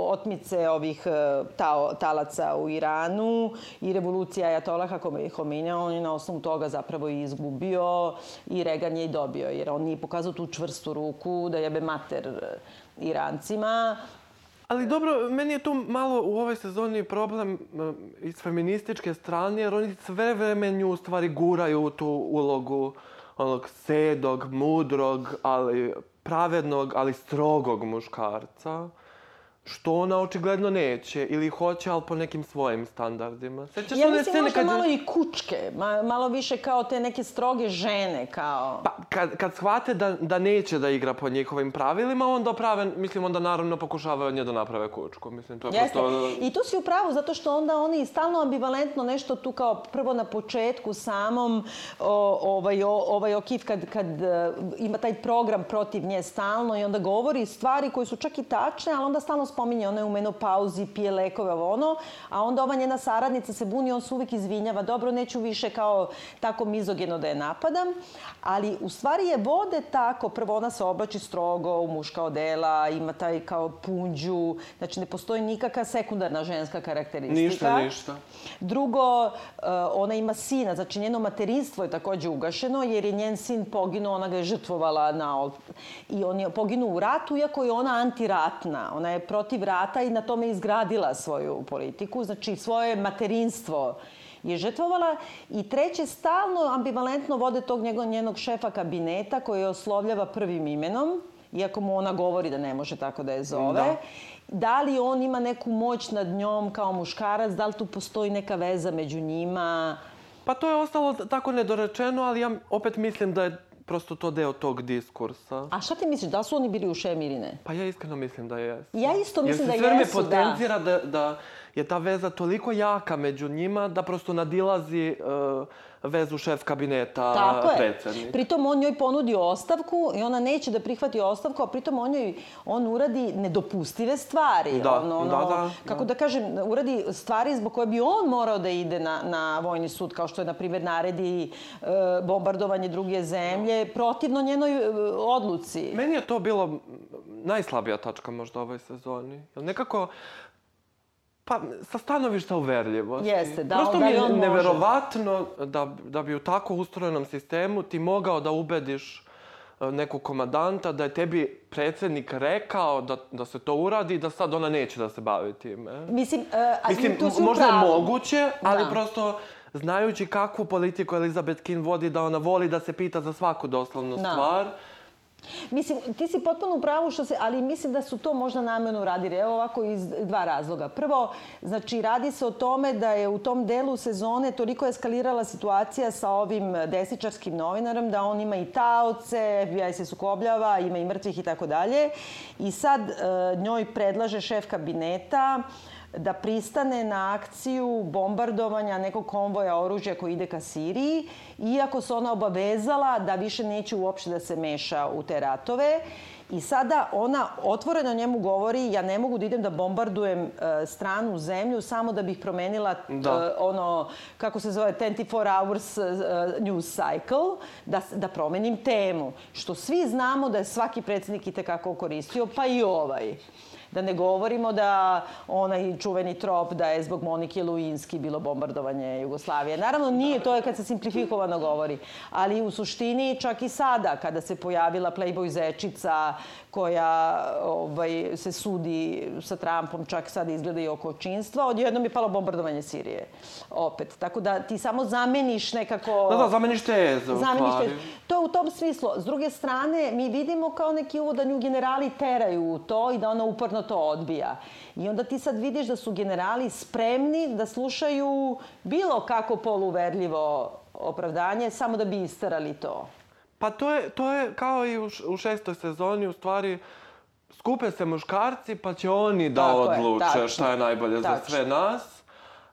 otmice ovih e, tao, talaca u Iranu i revolucija Ajatolaha Homenija, on je na osnovu toga zapravo i izgubio i Reagan je i dobio, jer on nije pokazao tu čvrstu ruku da jebe mater e, Irancima. Ali dobro, meni je tu malo u ovoj sezoni problem m, iz feminističke strane, jer oni sve vreme nju u stvari guraju tu ulogu onog sedog, mudrog, ali pravednog, ali strogog muškarca. Što ona očigledno neće ili hoće, ali po nekim svojim standardima. Sećaš Ja mislim scene možda kad- malo i kučke, ma, malo više kao te neke stroge žene, kao... Pa, kad, kad shvate da, da neće da igra po njihovim pravilima, onda prave, mislim, onda naravno pokušavaju od nje da naprave kučku. Mislim, to je Jeste. prosto... I tu si u pravu, zato što onda oni stalno ambivalentno nešto tu kao prvo na početku samom o, ovaj, o, ovaj Okif kad, kad e, ima taj program protiv nje stalno i onda govori stvari koje su čak i tačne, ali onda stalno spominje ona je u menopauzi, pije lekove, ovo ono, a onda ova njena saradnica se buni, on se uvijek izvinjava, dobro, neću više kao tako mizogeno da je napadam, ali u stvari je vode tako, prvo ona se oblači strogo u muška odela, ima taj kao punđu, znači ne postoji nikakva sekundarna ženska karakteristika. Ništa, ništa. Drugo, uh, ona ima sina, znači njeno materinstvo je takođe ugašeno jer je njen sin poginuo, ona ga je žrtvovala na i on je poginuo u ratu, iako je ona antiratna. Ona je protiv rata i na tome izgradila svoju politiku, znači svoje materinstvo je žrtvovala i treće stalno ambivalentno vode tog njegov, njenog šefa kabineta koji je oslovljava prvim imenom iako mu ona govori da ne može tako da je zove. Da. Da li on ima neku moć nad njom kao muškarac, da li tu postoji neka veza među njima? Pa to je ostalo tako nedorečeno, ali ja opet mislim da je prosto to deo tog diskursa. A šta ti misliš, da su oni bili u šemi ili ne? Pa ja iskreno mislim da jesu. Ja isto mislim da Jer se sve jesu, me da. potencira da. da je ta veza toliko jaka među njima da prosto nadilazi uh, vezu šef kabineta Tako je. predsednik. Pritom on njoj ponudi ostavku i ona neće da prihvati ostavku, a pritom on njoj on uradi nedopustive stvari. Da, on, ono, da, da, Kako da. da kažem, uradi stvari zbog koje bi on morao da ide na, na vojni sud, kao što je, na primjer, naredi e, bombardovanje druge zemlje, protivno njenoj e, odluci. Meni je to bilo najslabija tačka možda ovoj sezoni. Nekako, pa sa stanovišta uverljivosti. Jeste, da, Prosto da mi je neverovatno da, da bi u tako ustrojenom sistemu ti mogao da ubediš e, nekog komandanta da je tebi predsednik rekao da, da se to uradi da sad ona neće da se bavi time. Mislim, a Mislim, tu si možda je pravu. moguće, ali Da. prosto znajući kakvu politiku Elizabeth King vodi, da ona voli da se pita za svaku doslovnu Da. stvar. Mislim, ti si potpuno u pravu što se, ali mislim da su to možda namjerno radili. Evo ovako iz dva razloga. Prvo, znači radi se o tome da je u tom delu sezone toliko eskalirala situacija sa ovim desničarskim novinarom da on ima i taoce, FBI se sukobljava, ima i mrtvih i tako dalje. I sad e, njoj predlaže šef kabineta da pristane na akciju bombardovanja nekog konvoja oružja koji ide ka Siriji, iako se ona obavezala da više neće uopšte da se meša u te ratove. I sada ona otvoreno njemu govori ja ne mogu da idem da bombardujem e, stranu zemlju samo da bih promenila Da. e, ono, kako se zove, 24 hours e, news cycle, da, da promenim temu. Što svi znamo da je svaki predsednik i tekako koristio, pa i ovaj. Da ne govorimo da onaj čuveni trop da je zbog Monike Luinski bilo bombardovanje Jugoslavije. Naravno, nije, to je kad se simplifikovano govori. Ali u suštini, čak i sada, kada se pojavila Playboy zečica koja ovaj, se sudi sa Trumpom, čak sad izgleda i oko očinstva, odjednom je palo bombardovanje Sirije. Opet. Tako da ti samo zameniš nekako... Da, da, zameniš u Zameniš teze. To je u tom smislu. S druge strane, mi vidimo kao neki uvod da nju generali teraju u to i da ona uporno to odbija. I onda ti sad vidiš da su generali spremni da slušaju bilo kako poluverljivo opravdanje samo da bi istarali to. Pa to je, to je kao i u, u šestoj sezoni, u stvari, skupe se muškarci pa će oni da Tako je, odluče tačno. šta je najbolje za Tačno. sve nas.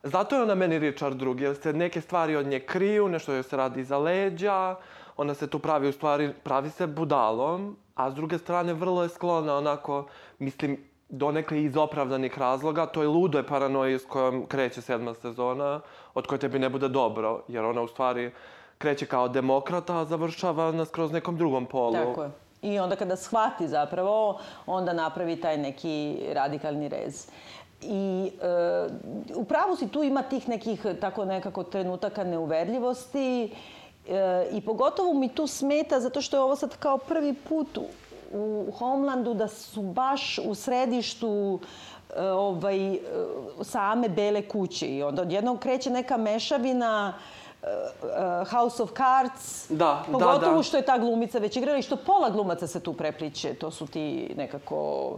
Zato je ona meni Richard drugi, jer se neke stvari od nje kriju, nešto joj se radi iza leđa, ona se tu pravi u stvari, pravi se budalom, a s druge strane vrlo je sklona onako, mislim, donekle iz opravdanih razloga, toj ludoj paranoji s kojom kreće sedma sezona, od koje tebi ne bude dobro, jer ona u stvari kreće kao demokrata, a završava na skroz nekom drugom polu. Tako je. I onda kada shvati zapravo, onda napravi taj neki radikalni rez. I e, u pravu si tu ima tih nekih tako nekako trenutaka neuverljivosti e, i pogotovo mi tu smeta zato što je ovo sad kao prvi put u, u Homelandu da su baš u središtu e, ovaj, e, same bele kuće i onda odjednom kreće neka mešavina e, House of Cards, Da, da, pogotovo da. što je ta glumica već igrala i što pola glumaca se tu prepliče. To su ti nekako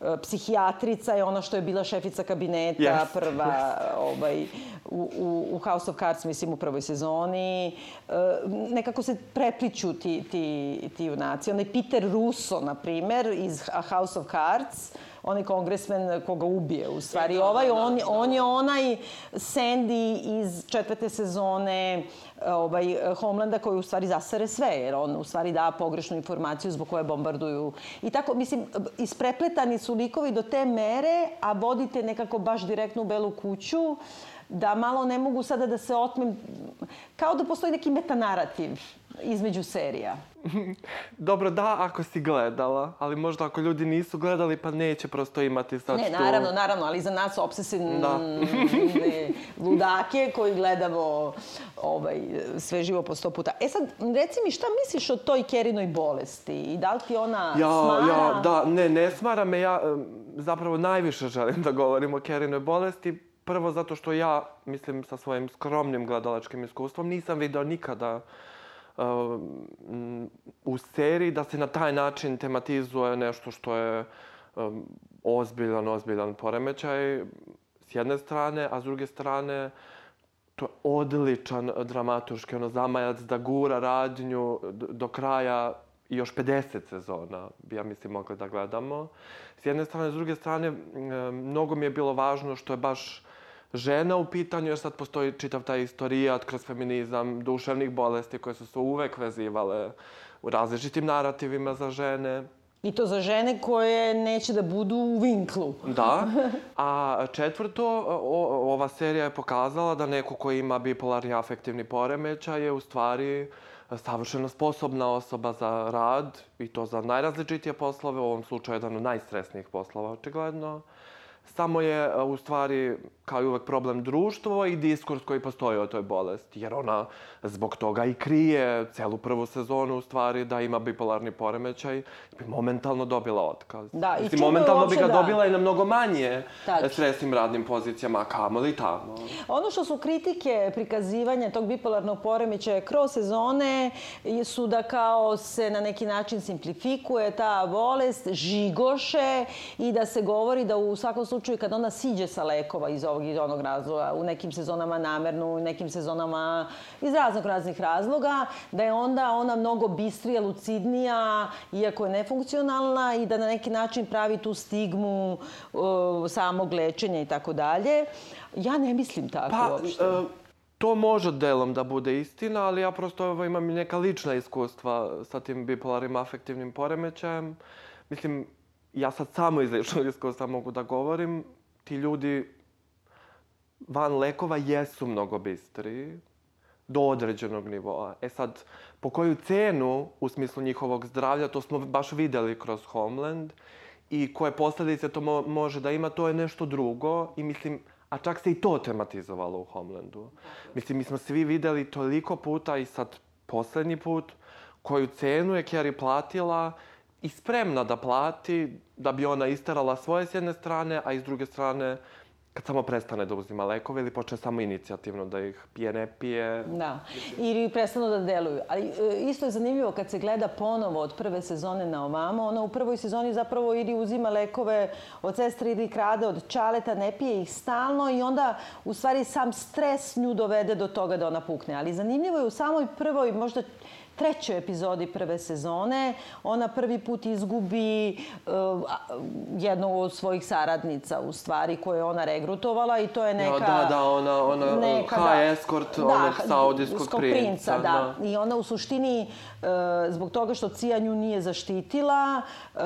e, psihijatrica je ona što je bila šefica kabineta Jest, prva ovaj, u, u, u House of Cards, mislim u prvoj sezoni. E, nekako se prepliču ti, ti, ti junaci. Onaj Peter Russo, na primer, iz House of Cards, onaj kongresmen koga ubije u stvari. ovaj, on, on je onaj Sandy iz četvrte sezone ovaj, Homelanda koji u stvari zasere sve, jer on u stvari da pogrešnu informaciju zbog koje bombarduju. I tako, mislim, isprepletani su likovi do te mere, a vodite nekako baš direktno u Belu kuću, da malo ne mogu sada da se otmem, kao da postoji neki metanarativ između serija. Dobro, da, ako si gledala, ali možda ako ljudi nisu gledali, pa neće prosto imati sad Ne, tu... naravno, naravno, ali za nas obsesivne Da. ludake koji gledamo ovaj, sve živo po sto puta. E sad, reci mi, šta misliš o toj Kerinoj bolesti? I da li ti ona Ja, smara? ja, da, ne, ne smara me, ja zapravo najviše želim da govorim o Kerinoj bolesti. Prvo zato što ja, mislim, sa svojim skromnim gledalačkim iskustvom nisam video nikada u seriji da se na taj način tematizuje nešto što je um, ozbiljan, ozbiljan poremećaj s jedne strane, a s druge strane to je odličan dramaturški ono zamajac da gura radnju do kraja još 50 sezona bi ja mislim mogli da gledamo. S jedne strane, s druge strane, m, mnogo mi je bilo važno što je baš žena u pitanju, jer sad postoji čitav taj istorijat kroz feminizam, duševnih bolesti koje su se uvek vezivale u različitim narativima za žene. I to za žene koje neće da budu u vinklu. Da. A četvrto, o, ova serija je pokazala da neko ko ima bipolarni afektivni poremećaj je u stvari savršeno sposobna osoba za rad i to za najrazličitije poslove, u ovom slučaju jedan od najstresnijih poslova, očigledno. Samo je u stvari, kao i uvek, problem društvo i diskurs koji postoji o toj bolesti. Jer ona zbog toga i krije celu prvu sezonu u stvari da ima bipolarni poremećaj bi momentalno dobila otkaz. Da, i Mislim, momentalno bi ga da- dobila i na mnogo manje Tačno. stresnim radnim pozicijama, a kamoli tamo. Ono što su kritike prikazivanja tog bipolarnog poremećaja kroz sezone su da kao se na neki način simplifikuje ta bolest, žigoše i da se govori da u svakom slučaju kad ona siđe sa lekova iz ovog i onog razloga, u nekim sezonama namerno, u nekim sezonama iz raznog raznih razloga, da je onda ona mnogo bistrija, lucidnija, iako je nefunkcionalna i da na neki način pravi tu stigmu uh, samog lečenja i tako dalje. Ja ne mislim tako Pa, uopšte. e, to može delom da bude istina, ali ja prosto evo, imam neka lična iskustva sa tim bipolarnim afektivnim poremećajem. Mislim, ja sad samo iz ličnog iskustva mogu da govorim. Ti ljudi van lekova jesu mnogo bistriji do određenog nivoa. E sad, po koju cenu, u smislu njihovog zdravlja, to smo baš videli kroz Homeland, i koje posledice to mo može da ima, to je nešto drugo. I mislim, a čak se i to tematizovalo u Homelandu. Mislim, mi smo svi videli toliko puta i sad poslednji put koju cenu je Carrie platila i spremna da plati da bi ona isterala svoje s jedne strane, a i s druge strane kad samo prestane da uzima lekove ili počne samo inicijativno da ih pije, ne pije. Da, ili prestanu da deluju. Ali e, isto je zanimljivo kad se gleda ponovo od prve sezone na ovamo, ona u prvoj sezoni zapravo ili uzima lekove od sestre ili krade od čaleta, ne pije ih stalno i onda u stvari sam stres nju dovede do toga da ona pukne. Ali zanimljivo je u samoj prvoj, možda trećoj epizodi prve sezone. Ona prvi put izgubi uh, jednu od svojih saradnica, u stvari, koju je ona regrutovala i to je neka... Ja, da, da, ona, ona neka, high da, escort da, onog saudijskog princa. princa da. da. I ona u suštini, zbog toga što Cija nju nije zaštitila, uh,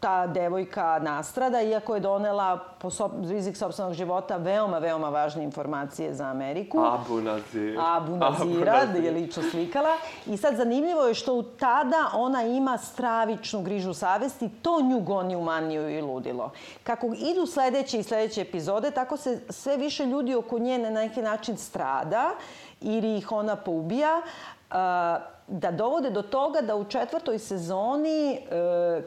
ta devojka nastrada, iako je donela po so, rizik sobstvenog života veoma, veoma važne informacije za Ameriku. Abu Nazir. Abu Nazira, da je lično slikala. I sad zanimljivo je što tada ona ima stravičnu grižu savesti, to nju goni u maniju i ludilo. Kako idu sledeće i sledeće epizode, tako se sve više ljudi oko nje na neki način strada ili ih ona poubija. Uh, da dovode do toga da u četvrtoj sezoni, e,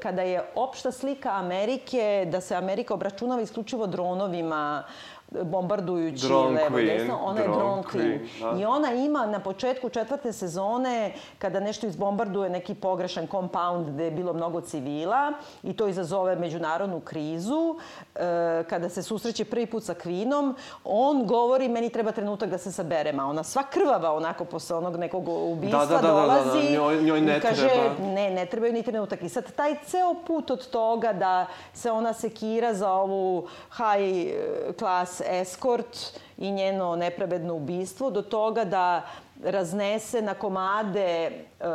kada je opšta slika Amerike, da se Amerika obračunava isključivo dronovima, bombardujući drone levo desno. Ona drone je drone queen. queen. Da. I ona ima na početku četvrte sezone, kada nešto izbombarduje neki pogrešan compound gde je bilo mnogo civila i to izazove međunarodnu krizu, e, kada se susreće prvi put sa Kvinom, on govori meni treba trenutak da se saberem, a ona sva krvava onako posle onog nekog ubistva da, da, da, dolazi da, da, da. Njoj, njoj ne kaže treba. ne, ne trebaju ni trenutak. I sad taj ceo put od toga da se ona sekira za ovu high class eskort i njeno nepravedno ubistvo do toga da raznese na komade uh,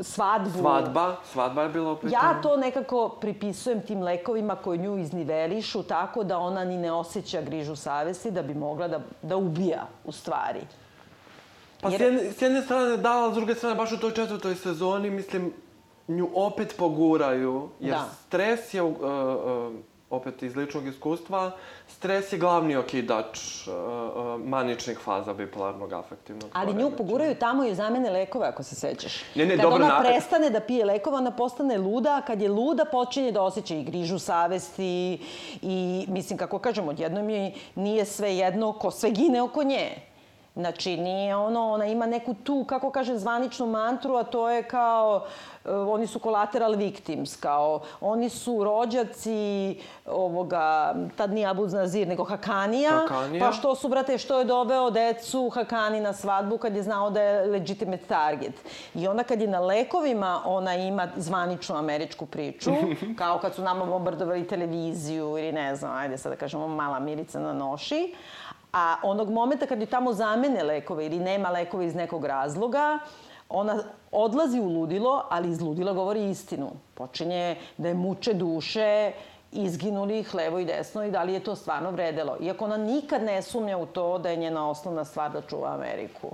svadbu. Svadba, svadba je bila opet. Ja to nekako pripisujem tim lekovima koji nju iznivelišu tako da ona ni ne osjeća grižu savesti da bi mogla da, da ubija u stvari. Pa Jer... s, jedne, s jedne strane da, s druge strane baš u toj četvrtoj sezoni, mislim, nju opet poguraju, jer da. stres je, uh, uh, opet iz ličnog iskustva, Stres je glavni okidač uh, maničnih faza bipolarnog afektivnog Ali poremeća. nju poguraju tamo i zamene lekove, ako se sećaš. Ne, ne, kad dobro, ona na... prestane da pije lekova, ona postane luda, a kad je luda, počinje da osjeća i grižu savesti i, mislim, kako kažem, odjednom je nije sve jedno ko sve gine oko nje. Znači, nije ono, ona ima neku tu, kako kažem, zvaničnu mantru, a to je kao, uh, oni su collateral victims, kao, oni su rođaci ovoga, tad nije Abu Nazir, nego Hakanija. Hakanija. Pa što su, brate, što je doveo decu Hakani na svadbu kad je znao da je legitimate target. I onda kad je na lekovima, ona ima zvaničnu američku priču, kao kad su nama bombardovali televiziju ili ne znam, ajde sad da kažemo, mala Milica na noši. A onog momenta kad ju tamo zamene lekove ili nema lekove iz nekog razloga, ona odlazi u ludilo, ali iz ludila govori istinu. Počinje da je muče duše, izginuli ih levo i desno i da li je to stvarno vredelo. Iako ona nikad ne sumnja u to da je njena osnovna stvar da čuva Ameriku.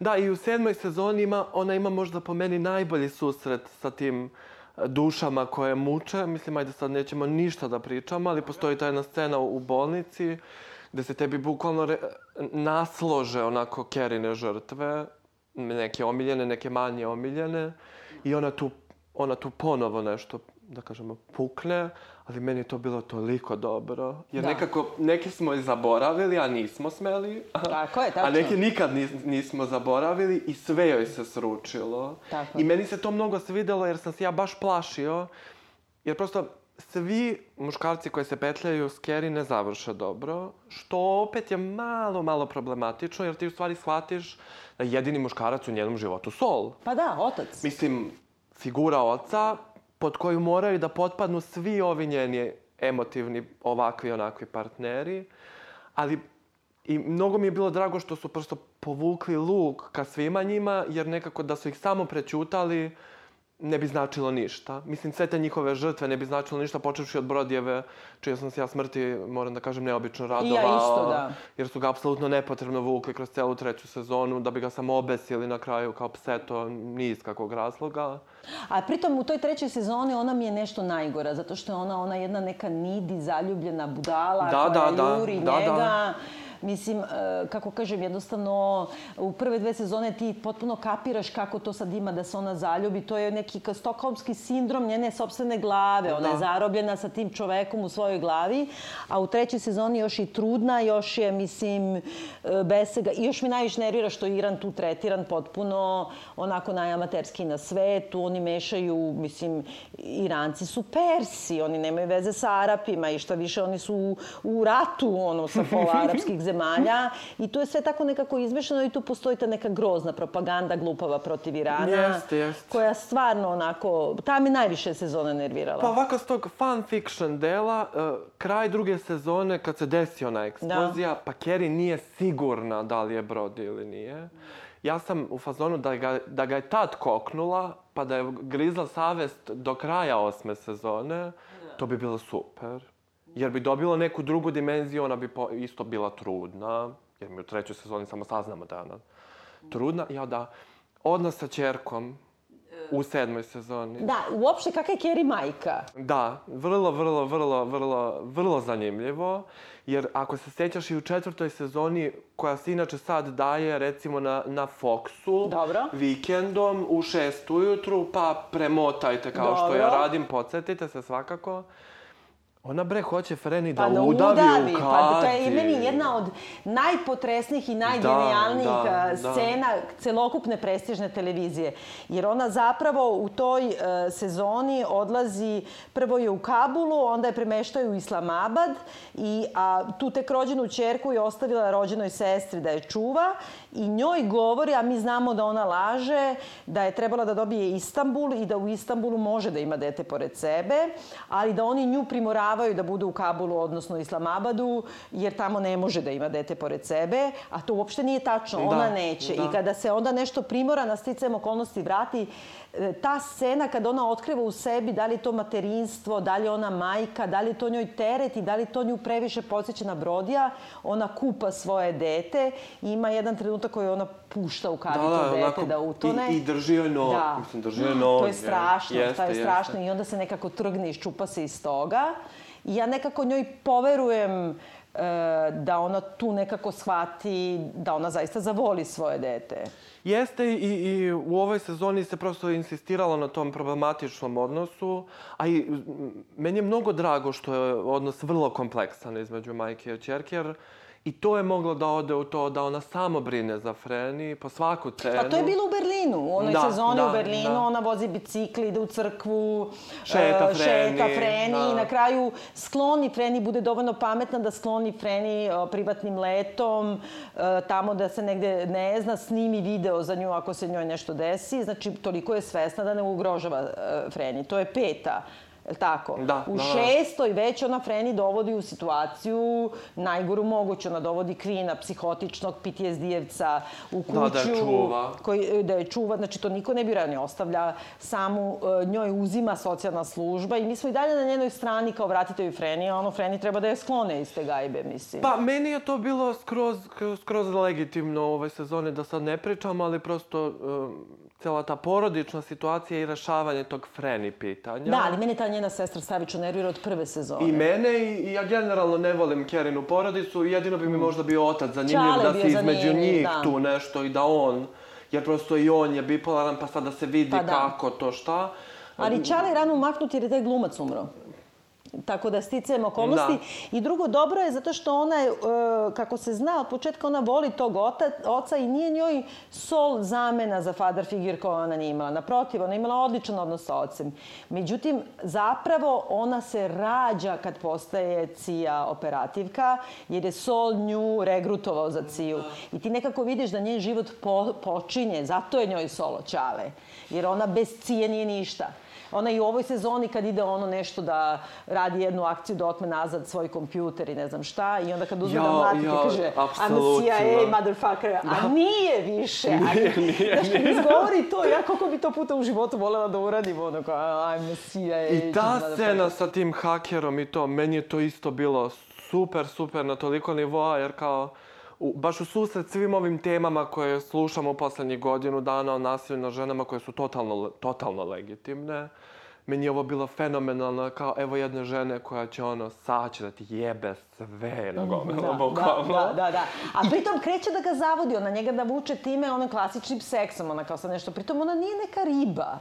Da, i u sedmoj sezoni ima, ona ima možda po meni najbolji susret sa tim e, dušama koje muče. Mislim, ajde sad nećemo ništa da pričamo, ali postoji ta jedna scena u bolnici gde se tebi bukvalno re, naslože onako Kerine žrtve, neke omiljene, neke manje omiljene i ona tu, ona tu ponovo nešto, da kažemo, pukne, ali meni je to bilo toliko dobro. Jer da. nekako, neke smo i zaboravili, a nismo smeli. Tako je, tačno. A neke nikad nis, nismo zaboravili i sve joj se sručilo. Tako. I meni se to mnogo svidelo jer sam se ja baš plašio. Jer prosto svi muškarci koji se petljaju s Kerry ne završe dobro, što opet je malo, malo problematično, jer ti u stvari shvatiš da jedini muškarac u njenom životu Sol. Pa da, otac. Mislim, figura oca pod koju moraju da potpadnu svi ovi njeni emotivni ovakvi onakvi partneri, ali i mnogo mi je bilo drago što su prosto povukli luk ka svima njima, jer nekako da su ih samo prećutali, ne bi značilo ništa. Mislim, sve te njihove žrtve ne bi značilo ništa, počevši od Brodijeve, čija sam se ja smrti, moram da kažem, neobično radovao. I ja isto, da. Jer su ga apsolutno nepotrebno vukli kroz celu treću sezonu, da bi ga samo obesili na kraju kao pseto, ni iz kakvog razloga. A pritom u toj trećoj sezoni ona mi je nešto najgora, zato što je ona, ona jedna neka nidi, zaljubljena budala da, koja da, juri da, njega. Da Mislim, e, kako kažem, jednostavno u prve dve sezone ti potpuno kapiraš kako to sad ima da se ona zaljubi. To je neki stokholmski sindrom njene sobstvene glave. Ona je Da. zarobljena sa tim čovekom u svojoj glavi, a u trećoj sezoni još i trudna, još je, mislim, e, besega. I još mi najviše nervira što je Iran tu tretiran potpuno onako najamaterski na svetu. Oni mešaju, mislim, Iranci su Persi, oni nemaju veze sa Arapima i šta više, oni su u, u ratu, ono, sa pola arapskih zemalja. I to je sve tako nekako izmešano i tu postoji ta neka grozna propaganda glupava protiv Irana. Jeste, jeste. Koja stvarno onako, ta me najviše sezone nervirala. Pa ovako s tog fan fiction dela, uh, kraj druge sezone kad se desi ona eksplozija, pa Carrie nije sigurna da li je brodi ili nije. Ja sam u fazonu da ga, da ga je tad koknula, pa da je grizla savest do kraja osme sezone, to bi bilo super. Jer bi dobila neku drugu dimenziju, ona bi po, isto bila trudna, jer mi u trećoj sezoni samo saznamo da je ona trudna. Ja da, odnos sa čerkom u sedmoj sezoni. Da, uopšte kakva je Kerry majka? Da, vrlo, vrlo, vrlo, vrlo, vrlo zanimljivo. Jer ako se sjećaš i u četvrtoj sezoni, koja se inače sad daje recimo na, na Foxu, Dobro. vikendom u šest ujutru, pa premotajte kao što ja Dobro. radim, podsjetite se svakako. Ona bre hoće Freni da, Pa da udavi, udavi, u Kati. pa to je meni jedna od najpotresnijih i najgenijalnijih Da, da, a, da. scena celokupne prestižne televizije. Jer ona zapravo u toj e, sezoni odlazi, prvo je u Kabulu, onda je premeštaju u Islamabad i a, tu tek rođenu čerku je ostavila rođenoj sestri da je čuva i njoj govori, a mi znamo da ona laže, da je trebala da dobije Istanbul i da u Istanbulu može da ima dete pored sebe, ali da oni nju primoravaju da bude u Kabulu, odnosno Islamabadu, jer tamo ne može da ima dete pored sebe, a to uopšte nije tačno, Da, ona neće. da. I kada se onda nešto primora na sticajem okolnosti vrati, ta scena kada ona otkriva u sebi da li je to materinstvo, da li je ona majka, da li je to njoj teret i da li to nju previše podsjeća na Brodija, ona kupa svoje dete i ima jedan trenutak koji ona pušta u kadi to dete onako, da utone. I, i drži joj noge. Da. Mislim, drži joj To noge. je strašno, Jeste, to je jeste. strašno i onda se nekako trgne i ščupa se iz toga. I ja nekako njoj poverujem da ona tu nekako shvati da ona zaista zavoli svoje dete. Jeste i, i u ovoj sezoni se prosto insistiralo na tom problematičnom odnosu, a i meni je mnogo drago što je odnos vrlo kompleksan između majke i čerke, jer i to je moglo da ode u to da ona samo brine za Freni po svaku cenu. Pa to je bilo u Berlinu. U onoj Da, sezoni da, u Berlinu da. ona vozi bicikli, ide u crkvu, Šeta e, Freni, šeta Freni da. i na kraju skloni Freni, bude dovoljno pametna da skloni Freni e, privatnim letom, e, tamo da se negde ne zna, snimi video za nju ako se njoj nešto desi. Znači, toliko je svesna da ne ugrožava e, Freni. To je peta. Jel tako? Da, u da, da. šestoj već ona Freni dovodi u situaciju najgoru moguću. Ona dovodi Kvina, psihotičnog PTSD-evca u kuću. Da, da je čuva. Koji, da je čuva, znači to niko ne bira, ne ostavlja samu, e, njoj uzima socijalna služba i mi smo i dalje na njenoj strani kao vratite ju Freni, a ono Freni treba da je sklone iz te gajbe, mislim. Pa, meni je to bilo skroz, skroz legitimno u ovoj sezoni, da sad ne pričam, ali prosto um, cela ta porodična situacija i rešavanje tog Freni pitanja. Da, ali mene ta njena sestra stravično nervira od prve sezone. I mene i, ja generalno ne volim Kerinu porodicu, jedino bi mi možda bio otac zanimljiv Čale da se između zanimljiv, njih da. tu nešto i da on, jer prosto i on je bipolaran pa sad da se vidi Pa da. kako to šta. Ali Čale je rano maknut jer je taj glumac umro. Tako da sticajem okolnosti. I drugo, dobro je zato što ona je, e, kako se zna, od početka ona voli tog ota, oca i nije njoj sol zamena za father figure koju ona nije imala. Naprotiv, ona je imala odličan odnos sa ocem. Međutim, zapravo ona se rađa kad postaje Cija operativka, jer je Sol nju regrutovao za Ciju. I ti nekako vidiš da njen život po, počinje, zato je njoj Solo Čale. Jer ona bez Cije nije ništa. Ona i u ovoj sezoni kad ide ono nešto da radi jednu akciju da otme nazad svoj kompjuter i ne znam šta i onda kad uzme Ja, da mlati ja, kaže I'm. CIA motherfucker, a nije više. Nije, a, nije, Znaš, nije. izgovori to, ja koliko bi to puta u životu volela da uradim, ono kao I'm CIA I ta scena sa tim hakerom i to, meni je to isto bilo super, super na toliko nivoa, jer kao, u, baš u susret svim ovim temama koje slušamo poslednjih godinu dana o nasilju na ženama koje su totalno, totalno legitimne, meni je ovo bilo fenomenalno, kao evo jedne žene koja će ono, sad će da ti jebe sve na gomilu, Da, bukvalno. da, da, da. A pritom kreće da ga zavodi, ona njega da vuče time onim klasičnim seksom, ona kao sad nešto. Pritom ona nije neka riba.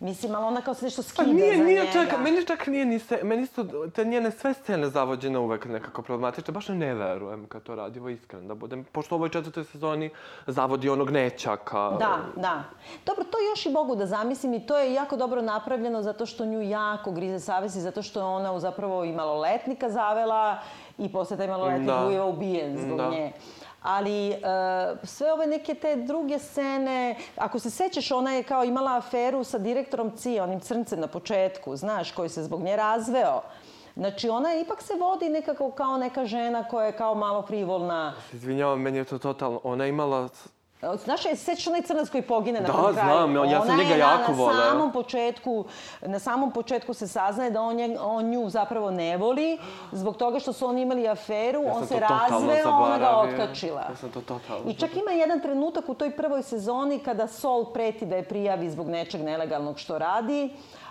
Mislim, ali ona kao se nešto skida Pa nije, za nije njega. čak, meni čak nije ni se, meni su te njene sve scene zavođene uvek nekako problematične, baš ne verujem kad to radi, ovo iskren da budem, pošto u ovoj četvrtoj sezoni zavodi onog nećaka. Da, da. Dobro, to još i mogu da zamislim i to je jako dobro napravljeno zato što nju jako grize savest i zato što je ona zapravo i maloletnika zavela i posle taj maloletnik Da. buva ubijen zbog Da. nje. Ali e, sve ove neke te druge scene, ako se sećaš, ona je kao imala aferu sa direktorom CIA, onim crncem na početku, znaš, koji se zbog nje razveo. Znači, ona ipak se vodi nekako kao neka žena koja je kao malo frivolna. Izvinjavam, meni je to totalno, ona je imala Znaš, sećaš onaj crnac koji pogine na Da, kraju? znam, on- ja sam Ona njega je jako na, voleo. Na samom početku, na samom početku se saznaje da on, nje, on nju zapravo ne voli, zbog toga što su oni imali aferu, Ja on se razveo, ona ga otkačila. Ja sam to totalno I čak ima jedan trenutak u toj prvoj sezoni kada Sol preti da je prijavi zbog nečeg nelegalnog što radi,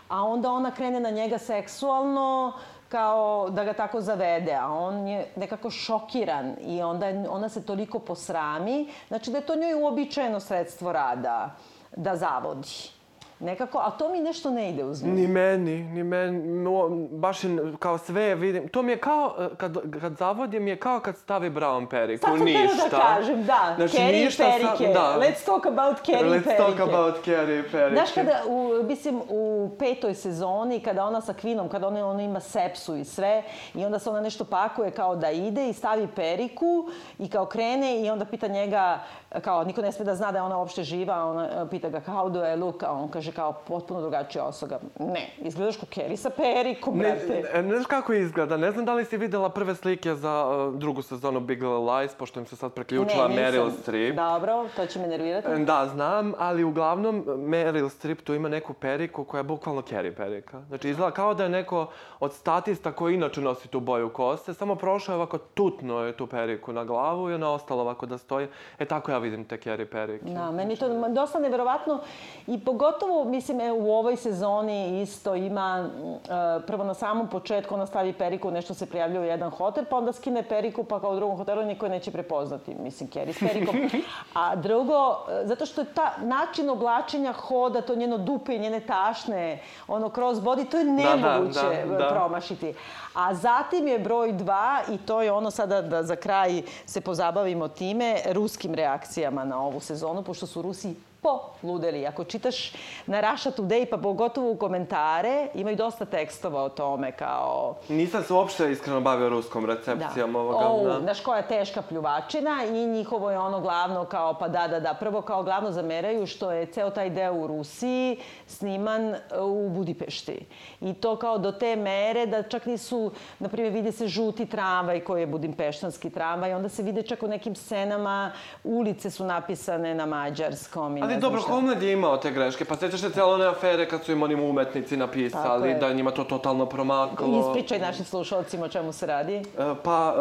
a onda ona krene na njega seksualno, kao da ga tako zavede, a on je nekako šokiran i onda ona se toliko posrami, znači da je to njoj uobičajeno sredstvo rada da zavodi. Nekako, a to mi nešto ne ide uz nju. Ni meni, ni meni, no, baš je, kao sve vidim. To mi je kao, e, kad, kad zavodim, mi je kao kad stavi brown periku, Sad sam ništa. htjela da kažem, da, Znači, Carrie ništa perike. da. Let's talk about Carrie i Let's perike. talk about Carrie i perike. Znaš kada, u, mislim, u petoj sezoni, kada ona sa Kvinom, kada ona, ona ima sepsu i sve, i onda se ona nešto pakuje kao da ide i stavi periku i kao krene i onda pita njega, kao niko ne sme da zna da je ona uopšte živa, ona e, pita ga how do I look, a on kaže kao potpuno drugačija osoba. Ne, izgledaš kao Carrie sa perikom, Ne, brate. ne, ne znaš kako izgleda, ne znam da li si videla prve slike za uh, drugu sezonu Big Little Lies, pošto im se sad preključila nisam. Meryl Streep. Dobro, to će me nervirati. Da, znam, ali uglavnom Meryl Streep tu ima neku periku koja je bukvalno Carrie perika. Znači izgleda kao da je neko od statista koji inače nosi tu boju kose, samo prošao je ovako tutno je tu periku na glavu i ona ostala ovako da stoji. E tako ja vidim te Carrie perike. Da, meni to dosta neverovatno i pogotovo, mislim, e, u ovoj sezoni isto ima, mm, e, prvo na samom početku ona stavi periku, nešto se prijavljuje u jedan hotel, pa onda skine periku, pa kao u drugom hotelu niko je neće prepoznati, mislim, Carrie s perikom. A drugo, e, zato što je ta način oblačenja hoda, to njeno dupe i njene tašne, ono cross body, to je da, nemoguće da, da. promašiti. A zatim je broj dva, i to je ono sada da za kraj se pozabavimo time, ruskim reakcijama na ovu sezonu, pošto su Rusi poludeli. Ako čitaš na Russia Today, pa pogotovo u komentare, imaju dosta tekstova o tome kao... Nisam se uopšte iskreno bavio ruskom recepcijom ovoga. O, da. znaš koja je teška pljuvačina i njihovo je ono glavno kao, pa da, da, da, prvo kao glavno zameraju što je ceo taj deo u Rusiji sniman u Budimpešti. I to kao do te mere da čak nisu, na primjer, vide se žuti tramvaj koji je budimpeštanski tramvaj, onda se vide čak u nekim scenama ulice su napisane na mađarskom i ne Ali dobro. Homeland je imao te greške. Pa sjećaš se cijele one afere kad su im onim umetnici napisali da njima to totalno promaklo. Ispričaj našim slušalcima o čemu se radi. E, Pa,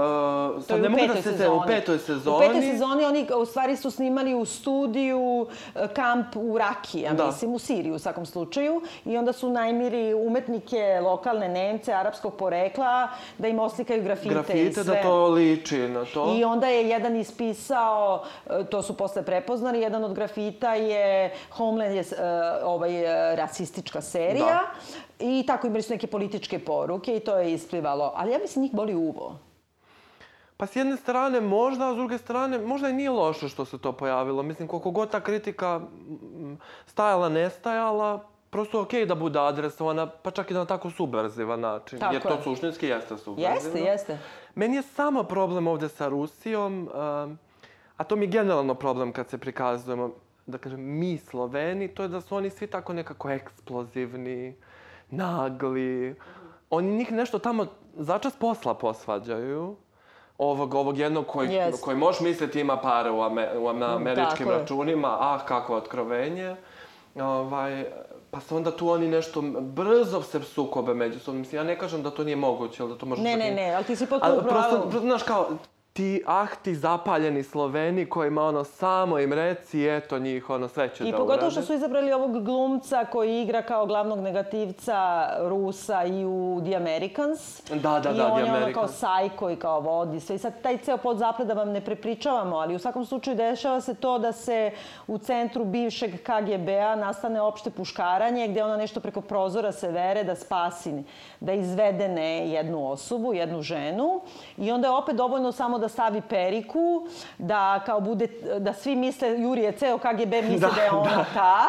uh, sad ne mogu da se sezoni. u petoj sezoni. U petoj sezoni oni u stvari su snimali u studiju e, kamp u Raki, ja Da. mislim, u Siriji u svakom slučaju. I onda su najmiri umetnike, lokalne Nemce, arapskog porekla, da im oslikaju grafite, i grafite sve. da to liči na to. I onda je jedan ispisao, to su posle prepoznali, jedan od grafita je Homeland je e, ovaj, e, rasistička serija. Da. I tako imali su neke političke poruke i to je isplivalo. Ali ja mislim njih boli uvo. Pa s jedne strane možda, a s druge strane možda i nije loše što se to pojavilo. Mislim, koliko god ta kritika stajala, nestajala, prosto okej da bude adresovana, pa čak i na tako subverzivan način. Tako jer to je. suštinski jeste subverzivno. Jeste, jeste. Meni je samo problem ovde sa Rusijom, a to mi je generalno problem kad se prikazujemo, da kažem, mi Sloveni, to je da su oni svi tako nekako eksplozivni, nagli. Oni njih nešto tamo začas posla posvađaju. Ovog, ovog jednog koji, Jest. koji možeš misliti ima pare u, ame, u na američkim Tako je. računima, ah, kakvo otkrovenje. Ovaj, pa se onda tu oni nešto brzo se sukobe međusobno. Mislim, ja ne kažem da to nije moguće, ali da to može Ne, čak ne, ne, ali ti si potpuno pravu. prosto, prosto, znaš, kao, ti, ah, ti zapaljeni Sloveni kojima ono samo im reci, eto njih, ono sve će I da pogotovo urade. što su izabrali ovog glumca koji igra kao glavnog negativca Rusa i u The Americans. Da, da, I da, on The je ono kao sajko i kao vodi sve. I sad taj ceo podzapred da vam ne prepričavamo, ali u svakom slučaju dešava se to da se u centru bivšeg KGB-a nastane opšte puškaranje gde ona nešto preko prozora se vere da spasi, da izvedene jednu osobu, jednu ženu. I onda je opet dovoljno samo da stavi periku, da kao bude, da svi misle, Jurije, ceo KGB misle da, Da, je ona da. ta.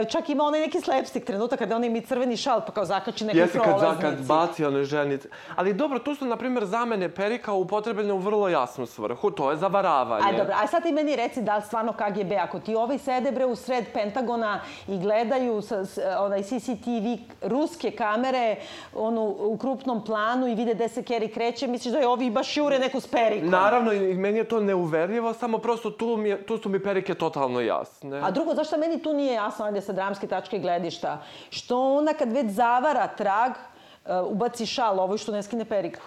E, čak ima onaj neki slapstick trenutak kada on ima i crveni šal pa kao zakači nekoj Jeste kad, za- prolaznici. kad baci one ženice. Ali dobro, tu su, na primjer, zamene perika upotrebljene u vrlo jasnu svrhu. To je zavaravanje. Aj, dobro, a sad ti meni reci da li stvarno KGB, ako ti ovi sede bre u sred Pentagona i gledaju sa, s, onaj CCTV ruske kamere onu, u krupnom planu i vide gde se Kerry kreće, misliš da je ovi baš jure neku perikom. Naravno, i meni je to neuverljivo, samo prosto tu, mi je, tu su mi perike totalno jasne. A drugo, zašto meni tu nije jasno, ajde sa dramske tačke gledišta, što ona kad već zavara trag, uh, ubaci šal, ovo što ne skine periku.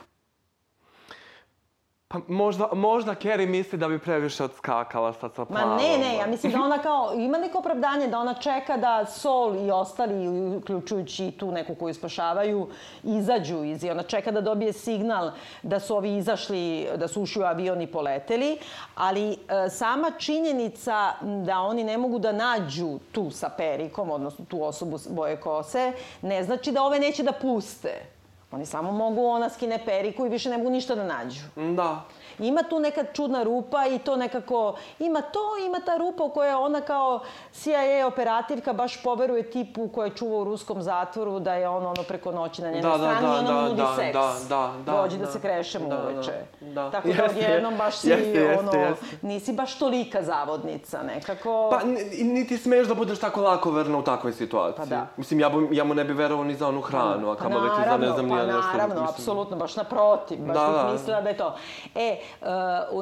Pa možda, možda Kerry misli da bi previše odskakala sad sa Ma plavom. ne, ne, ja mislim da ona kao, ima neko opravdanje da ona čeka da Sol i ostali, uključujući tu neku koju spašavaju, izađu iz i ona čeka da dobije signal da su ovi izašli, da su ušli u avion i poleteli, ali e, sama činjenica da oni ne mogu da nađu tu sa Perikom, odnosno tu osobu boje kose, ne znači da ove neće da puste. Oni samo mogu, ona skine periku i više ne mogu ništa da nađu. Da. Ima tu neka čudna rupa i to nekako... Ima to, ima ta rupa u kojoj ona kao CIA operativka baš poveruje tipu koja čuva u ruskom zatvoru da je on ono preko noći na njenoj Da, da, strani da, i ono da, nudi da, seks. da, da, da, Dođi da, da. se krešemo Da, da, uveče. da. Tako da odjednom baš si jeste, jeste, ono... jeste. Nisi baš tolika zavodnica, nekako... Pa niti smeš da budeš tako lako verna u takvoj situaciji. Pa da. Mislim, ja, ja mu ne bi verovao ni za onu hranu, a Pa kamo ti za ne znam pa nije nešto. naravno, mislim. apsolutno, baš naprotiv, baš Da, bih da. mislila da je to. E,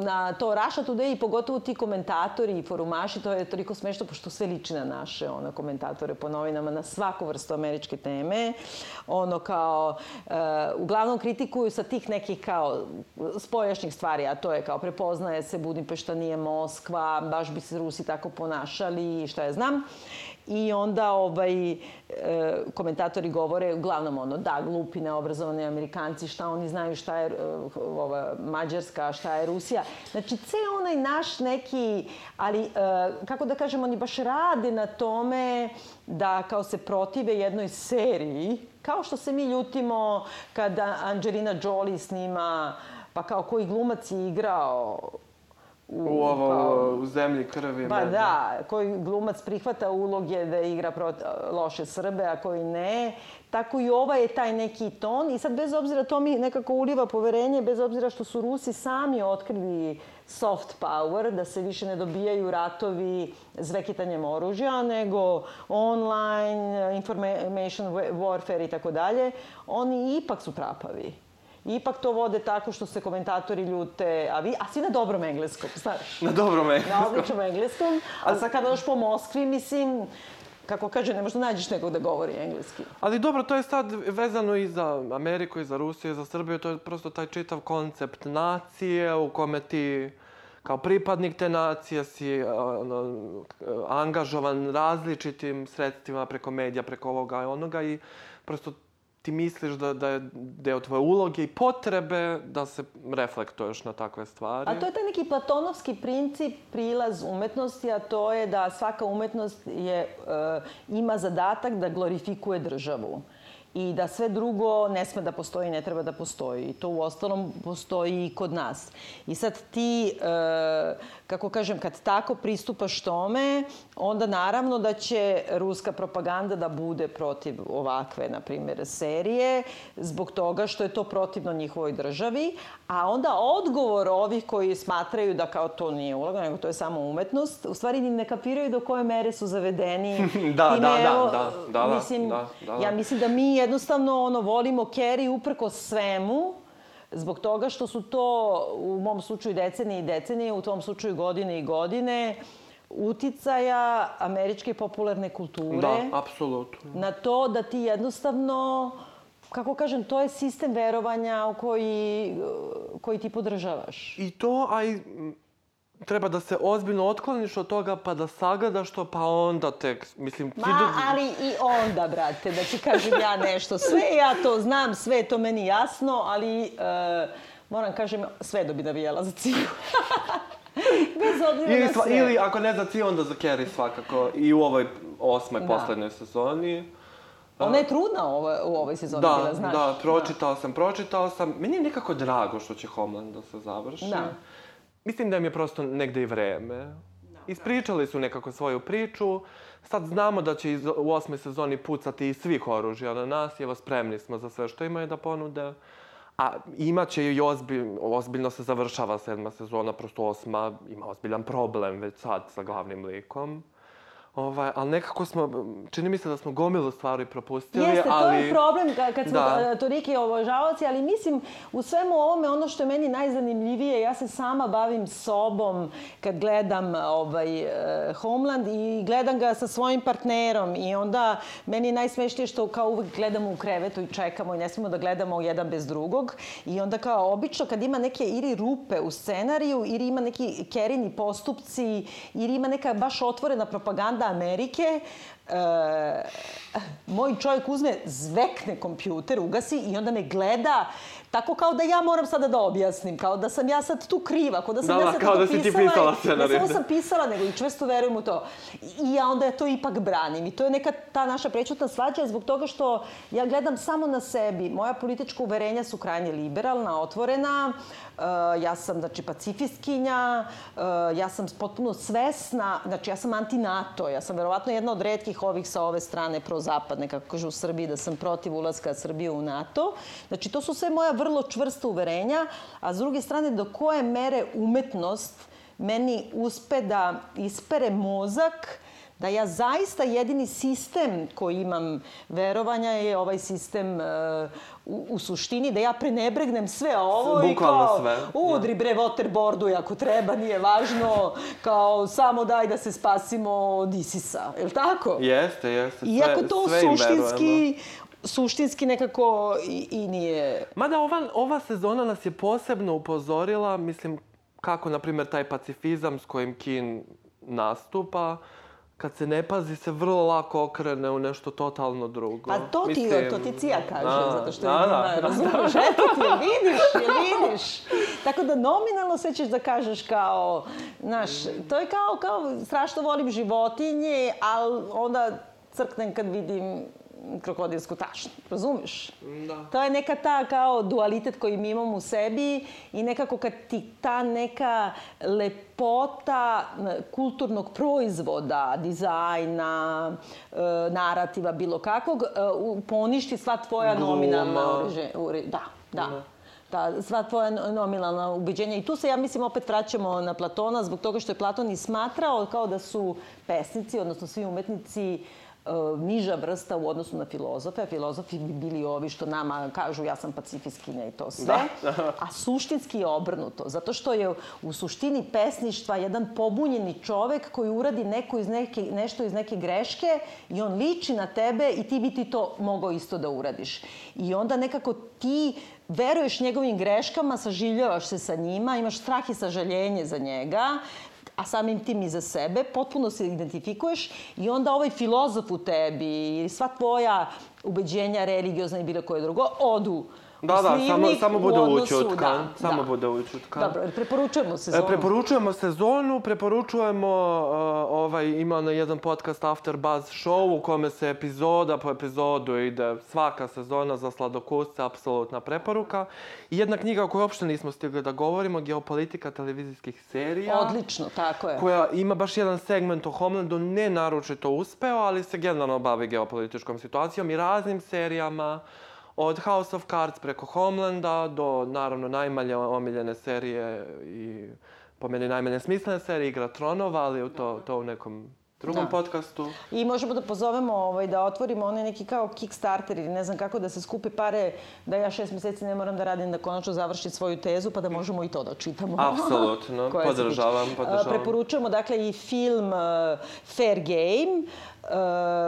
na to Russia Today, pogotovo ti komentatori i forumaši, to je toliko smešno, pošto sve liči na naše ono, komentatore po novinama, na svaku vrstu američke teme. Ono kao, uh, uglavnom kritikuju sa tih nekih kao spojašnjih stvari, a to je kao prepoznaje se Budimpešta nije Moskva, baš bi se Rusi tako ponašali i šta je znam. I onda ovaj, e, komentatori govore uglavnom ono, da, glupi, neobrazovani Amerikanci, šta oni znaju, šta je e, ova, Mađarska, šta je Rusija. Znači, ceo onaj naš neki, ali, e, kako da kažem, oni baš rade na tome da kao se protive jednoj seriji, kao što se mi ljutimo kada Angelina Jolie snima, pa kao koji glumac je igrao U ovo, u zemlji krvi. Pa da, koji glumac prihvata uloge da igra prot, loše Srbe, a koji ne. Tako i ova je taj neki ton. I sad, bez obzira, to mi nekako uliva poverenje, bez obzira što su Rusi sami otkrili soft power, da se više ne dobijaju ratovi zvekitanjem oružja, nego online, information warfare i tako dalje. Oni ipak su trapavi. Ipak to vode tako što se komentatori ljute, a, vi, a svi na dobrom engleskom, znaš. Na dobro me. Na odličnom engleskom. A sad kada doš po Moskvi, mislim, kako kaže, ne možda nađeš nekog da govori engleski. Ali dobro, to je sad vezano i za Ameriku, i za Rusiju, i za Srbiju. To je prosto taj čitav koncept nacije u kome ti kao pripadnik te nacije si ono, angažovan različitim sredstvima preko medija, preko ovoga i onoga i prosto ti misliš da, da je deo tvoje uloge i potrebe da se reflektuješ na takve stvari. A to je taj neki platonovski princip, prilaz umetnosti, a to je da svaka umetnost je, e, ima zadatak da glorifikuje državu i da sve drugo ne sme da postoji, ne treba da postoji. I to u ostalom postoji i kod nas. I sad ti, e, kako kažem, kad tako pristupaš tome, onda naravno da će ruska propaganda da bude protiv ovakve, na primjer, serije, zbog toga što je to protivno njihovoj državi, a onda odgovor ovih koji smatraju da kao to nije uloga, nego to je samo umetnost, u stvari ni ne kapiraju do koje mere su zavedeni. Da, Time, da, da, evo, da, da, da, mislim, da, da, da. Ja mislim da mi jednostavno ono, volimo Kerry uprko svemu, zbog toga što su to, u mom slučaju decenije i decenije, u tom slučaju godine i godine, uticaja američke popularne kulture Da, apsolutno. na to da ti jednostavno kako kažem, to je sistem verovanja u koji, koji ti podržavaš. I to, a i m, treba da se ozbiljno otkloniš od toga pa da sagledaš to, pa onda tek, mislim... Ma, do- ali i onda, brate, da ti kažem ja nešto. Sve ja to znam, sve je to meni jasno, ali e, moram kažem, sve da bi navijela za Ciju. Bez obzira Ili, na sve. ili ako ne za ti, onda za Kerry svakako. I u ovoj osmoj, Da. poslednjoj sezoni. Ona je trudna ovo, u ovoj sezoni Da, bila, znaš. da, pročitao sam, pročitao sam. Meni je nekako drago što će Homeland da se završi. Da. Mislim da im je prosto negde i vreme. Ispričali su nekako svoju priču. Sad znamo da će iz, u osmoj sezoni pucati iz svih oružja na nas evo spremni smo za sve što imaju da ponude. A imaće i ozbilj, ozbiljno se završava sedma sezona, prosto osma ima ozbiljan problem već sad sa glavnim likom. Ovaj, ali nekako smo, čini mi se da smo gomilu stvari propustili, Jeste, to ali... je problem ka- kad smo Da. da. toliki obožavaoci, ali mislim u svemu ovome ono što je meni najzanimljivije, ja se sama bavim sobom kad gledam ovaj, eh, Homeland i gledam ga sa svojim partnerom i onda meni je najsmešnije što kao uvek gledamo u krevetu i čekamo i ne smemo da gledamo jedan bez drugog i onda kao obično kad ima neke ili rupe u scenariju ili ima neki kerini postupci ili ima neka baš otvorena propaganda Amerike, e, moj čovjek uzme, zvekne kompjuter, ugasi i onda me gleda tako kao da ja moram sada da objasnim, kao da sam ja sad tu kriva, kao da sam Da, ja da, sad kao da si ti pisala, pisala Ne scenarij. samo sam pisala, nego i čvrsto verujem u to. I ja onda to ipak branim. I to je neka ta naša prećutna svađa zbog toga što ja gledam samo na sebi. Moja politička uverenja su krajnje liberalna, otvorena. E, ja sam, znači, pacifistkinja. E, ja sam potpuno svesna. Znači, ja sam anti-NATO. Ja sam verovatno jedna od redkih ovih sa ove strane prozapadne, kako kažu u Srbiji, da sam protiv ulaska Srbije u NATO. Znači, to su sve moja vrlo čvrsta uverenja. A s druge strane, do koje mere umetnost meni uspe da ispere mozak da ja zaista jedini sistem koji imam verovanja je ovaj sistem e, u, u suštini da ja prenebregnem sve ovo i Bukvalno kao sve, udri bre waterboardu ako treba, nije važno, kao samo daj da se spasimo od Isisa, je li tako? Jeste, jeste. Sve, Iako to sve suštinski, suštinski nekako i, i nije... Mada ova, ova sezona nas je posebno upozorila, mislim, kako, na primjer, taj pacifizam s kojim Kin nastupa, kad se ne pazi, se vrlo lako okrene u nešto totalno drugo. Pa to ti, to ti Cija kaže, da, zato što da, je da, da. razumiješ, eto ti, vidiš, je vidiš. Tako da nominalno sve ćeš da kažeš kao, znaš, to je kao, kao strašno volim životinje, ali onda crknem kad vidim krokodilsku tašnu, razumiješ? Da. To je neka ta kao dualitet koji mi imamo u sebi i nekako kad ti ta neka lepota kulturnog proizvoda, dizajna, e, narativa, bilo kakvog, e, poništi sva tvoja Gluma. nominalna uređe, ure, da, da. Ta, sva tvoja no- nominalna ubeđenja. I tu se, ja mislim, opet vraćamo na Platona, zbog toga što je Platon i smatrao kao da su pesnici, odnosno svi umetnici, e, niža vrsta u odnosu na filozofe, a filozofi bi bili ovi što nama kažu ja sam pacifistkinja i to sve, a suštinski je obrnuto, zato što je u suštini pesništva jedan pobunjeni čovek koji uradi neko iz neke, nešto iz neke greške i on liči na tebe i ti bi ti to mogao isto da uradiš. I onda nekako ti veruješ njegovim greškama, saživljavaš se sa njima, imaš strah i sažaljenje za njega, a samim tim i za sebe, potpuno se identifikuješ i onda ovaj filozof u tebi i sva tvoja ubeđenja, religiozna i bilo koje drugo, odu Da, u da, samo, samo u bude odnosu- učutkan. da, samo da. bude učutkan. Dobro, preporučujemo sezonu. E, preporučujemo sezonu, preporučujemo, uh, ovaj, ima na jedan podcast After Buzz Show u kome se epizoda po epizodu ide svaka sezona za sladokusce, apsolutna preporuka. I jedna knjiga o kojoj uopšte nismo stigli da govorimo, Geopolitika televizijskih serija. Odlično, tako je. koja ima baš jedan segment o Homelandu, ne naročito uspeo, ali se generalno bavi geopolitičkom situacijom i raznim serijama, od House of Cards preko Homelanda do, naravno, najmanje omiljene serije i po meni najmanje smislene serije, Igra Tronova, ali to, to u nekom drugom Da. podcastu. I možemo da pozovemo ovaj, da otvorimo onaj neki kao Kickstarter ili ne znam kako da se skupi pare, da ja šest meseci ne moram da radim, da konačno završim svoju tezu, pa da možemo i to da čitamo. Apsolutno, podržavam, podržavam. Preporučujemo dakle i film uh, Fair Game,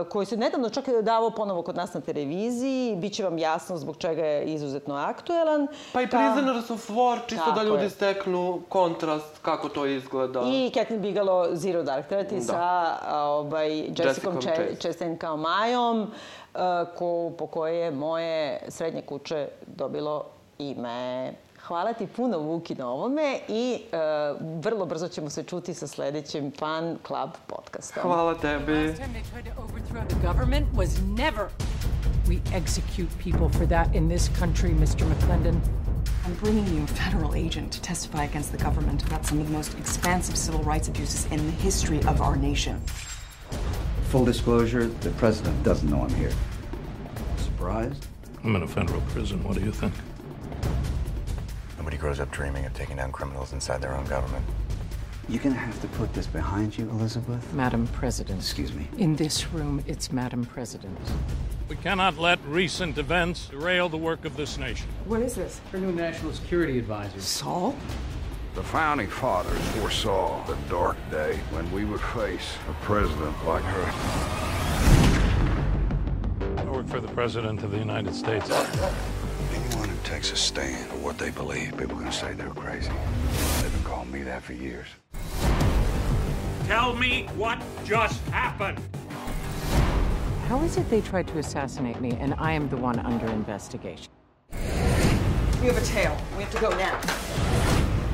koji se nedavno čak davao ponovo kod nas na televiziji. Biće vam jasno zbog čega je izuzetno aktuelan. Pa i Ta- Prisoners of War, čisto Tako da ljudi je. steknu kontrast kako to izgleda. I Catherine Bigelow Zero Dark Thirty Da. sa ovaj, Jessicom Chastain. Kao Majom, a, ko, po koje je moje srednje kuće dobilo ime. Hvala ti puno, Vuki, na ovome i e, vrlo brzo ćemo se čuti sa sledećim Fan Club podcastom. Hvala tebi. Last time they tried to overthrow the government was never. We execute people for that in this country, Mr. McClendon. I'm bringing you a federal agent to testify against the government about some of the most expansive civil rights abuses in the history of our nation. Full disclosure, the president doesn't know I'm here. Surprised? I'm in a federal prison. What do you think? Nobody grows up dreaming of taking down criminals inside their own government. You're gonna have to put this behind you, Elizabeth. Madam President. Excuse me. In this room, it's Madam President. We cannot let recent events derail the work of this nation. What is this? Her new national security advisor. Saul? The founding fathers foresaw the dark day when we would face a president like her. I work for the President of the United States. Anyone who takes a stand for what they believe, people are gonna say they're crazy. They've been calling me that for years. Tell me what just happened. How is it they tried to assassinate me and I am the one under investigation? We have a tail. We have to go now.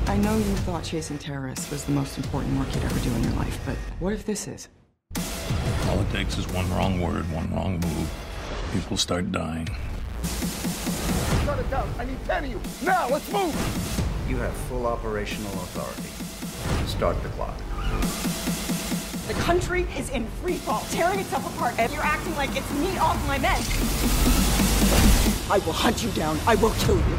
I know you thought chasing terrorists was the most important work you'd ever do in your life, but what if this is? All it takes is one wrong word, one wrong move. People start dying. Down. I need 10 of you. Now, let's move. You have full operational authority. Start the clock. The country is in free fall, tearing itself apart, and you're acting like it's me off my men. I will hunt you down. I will kill you.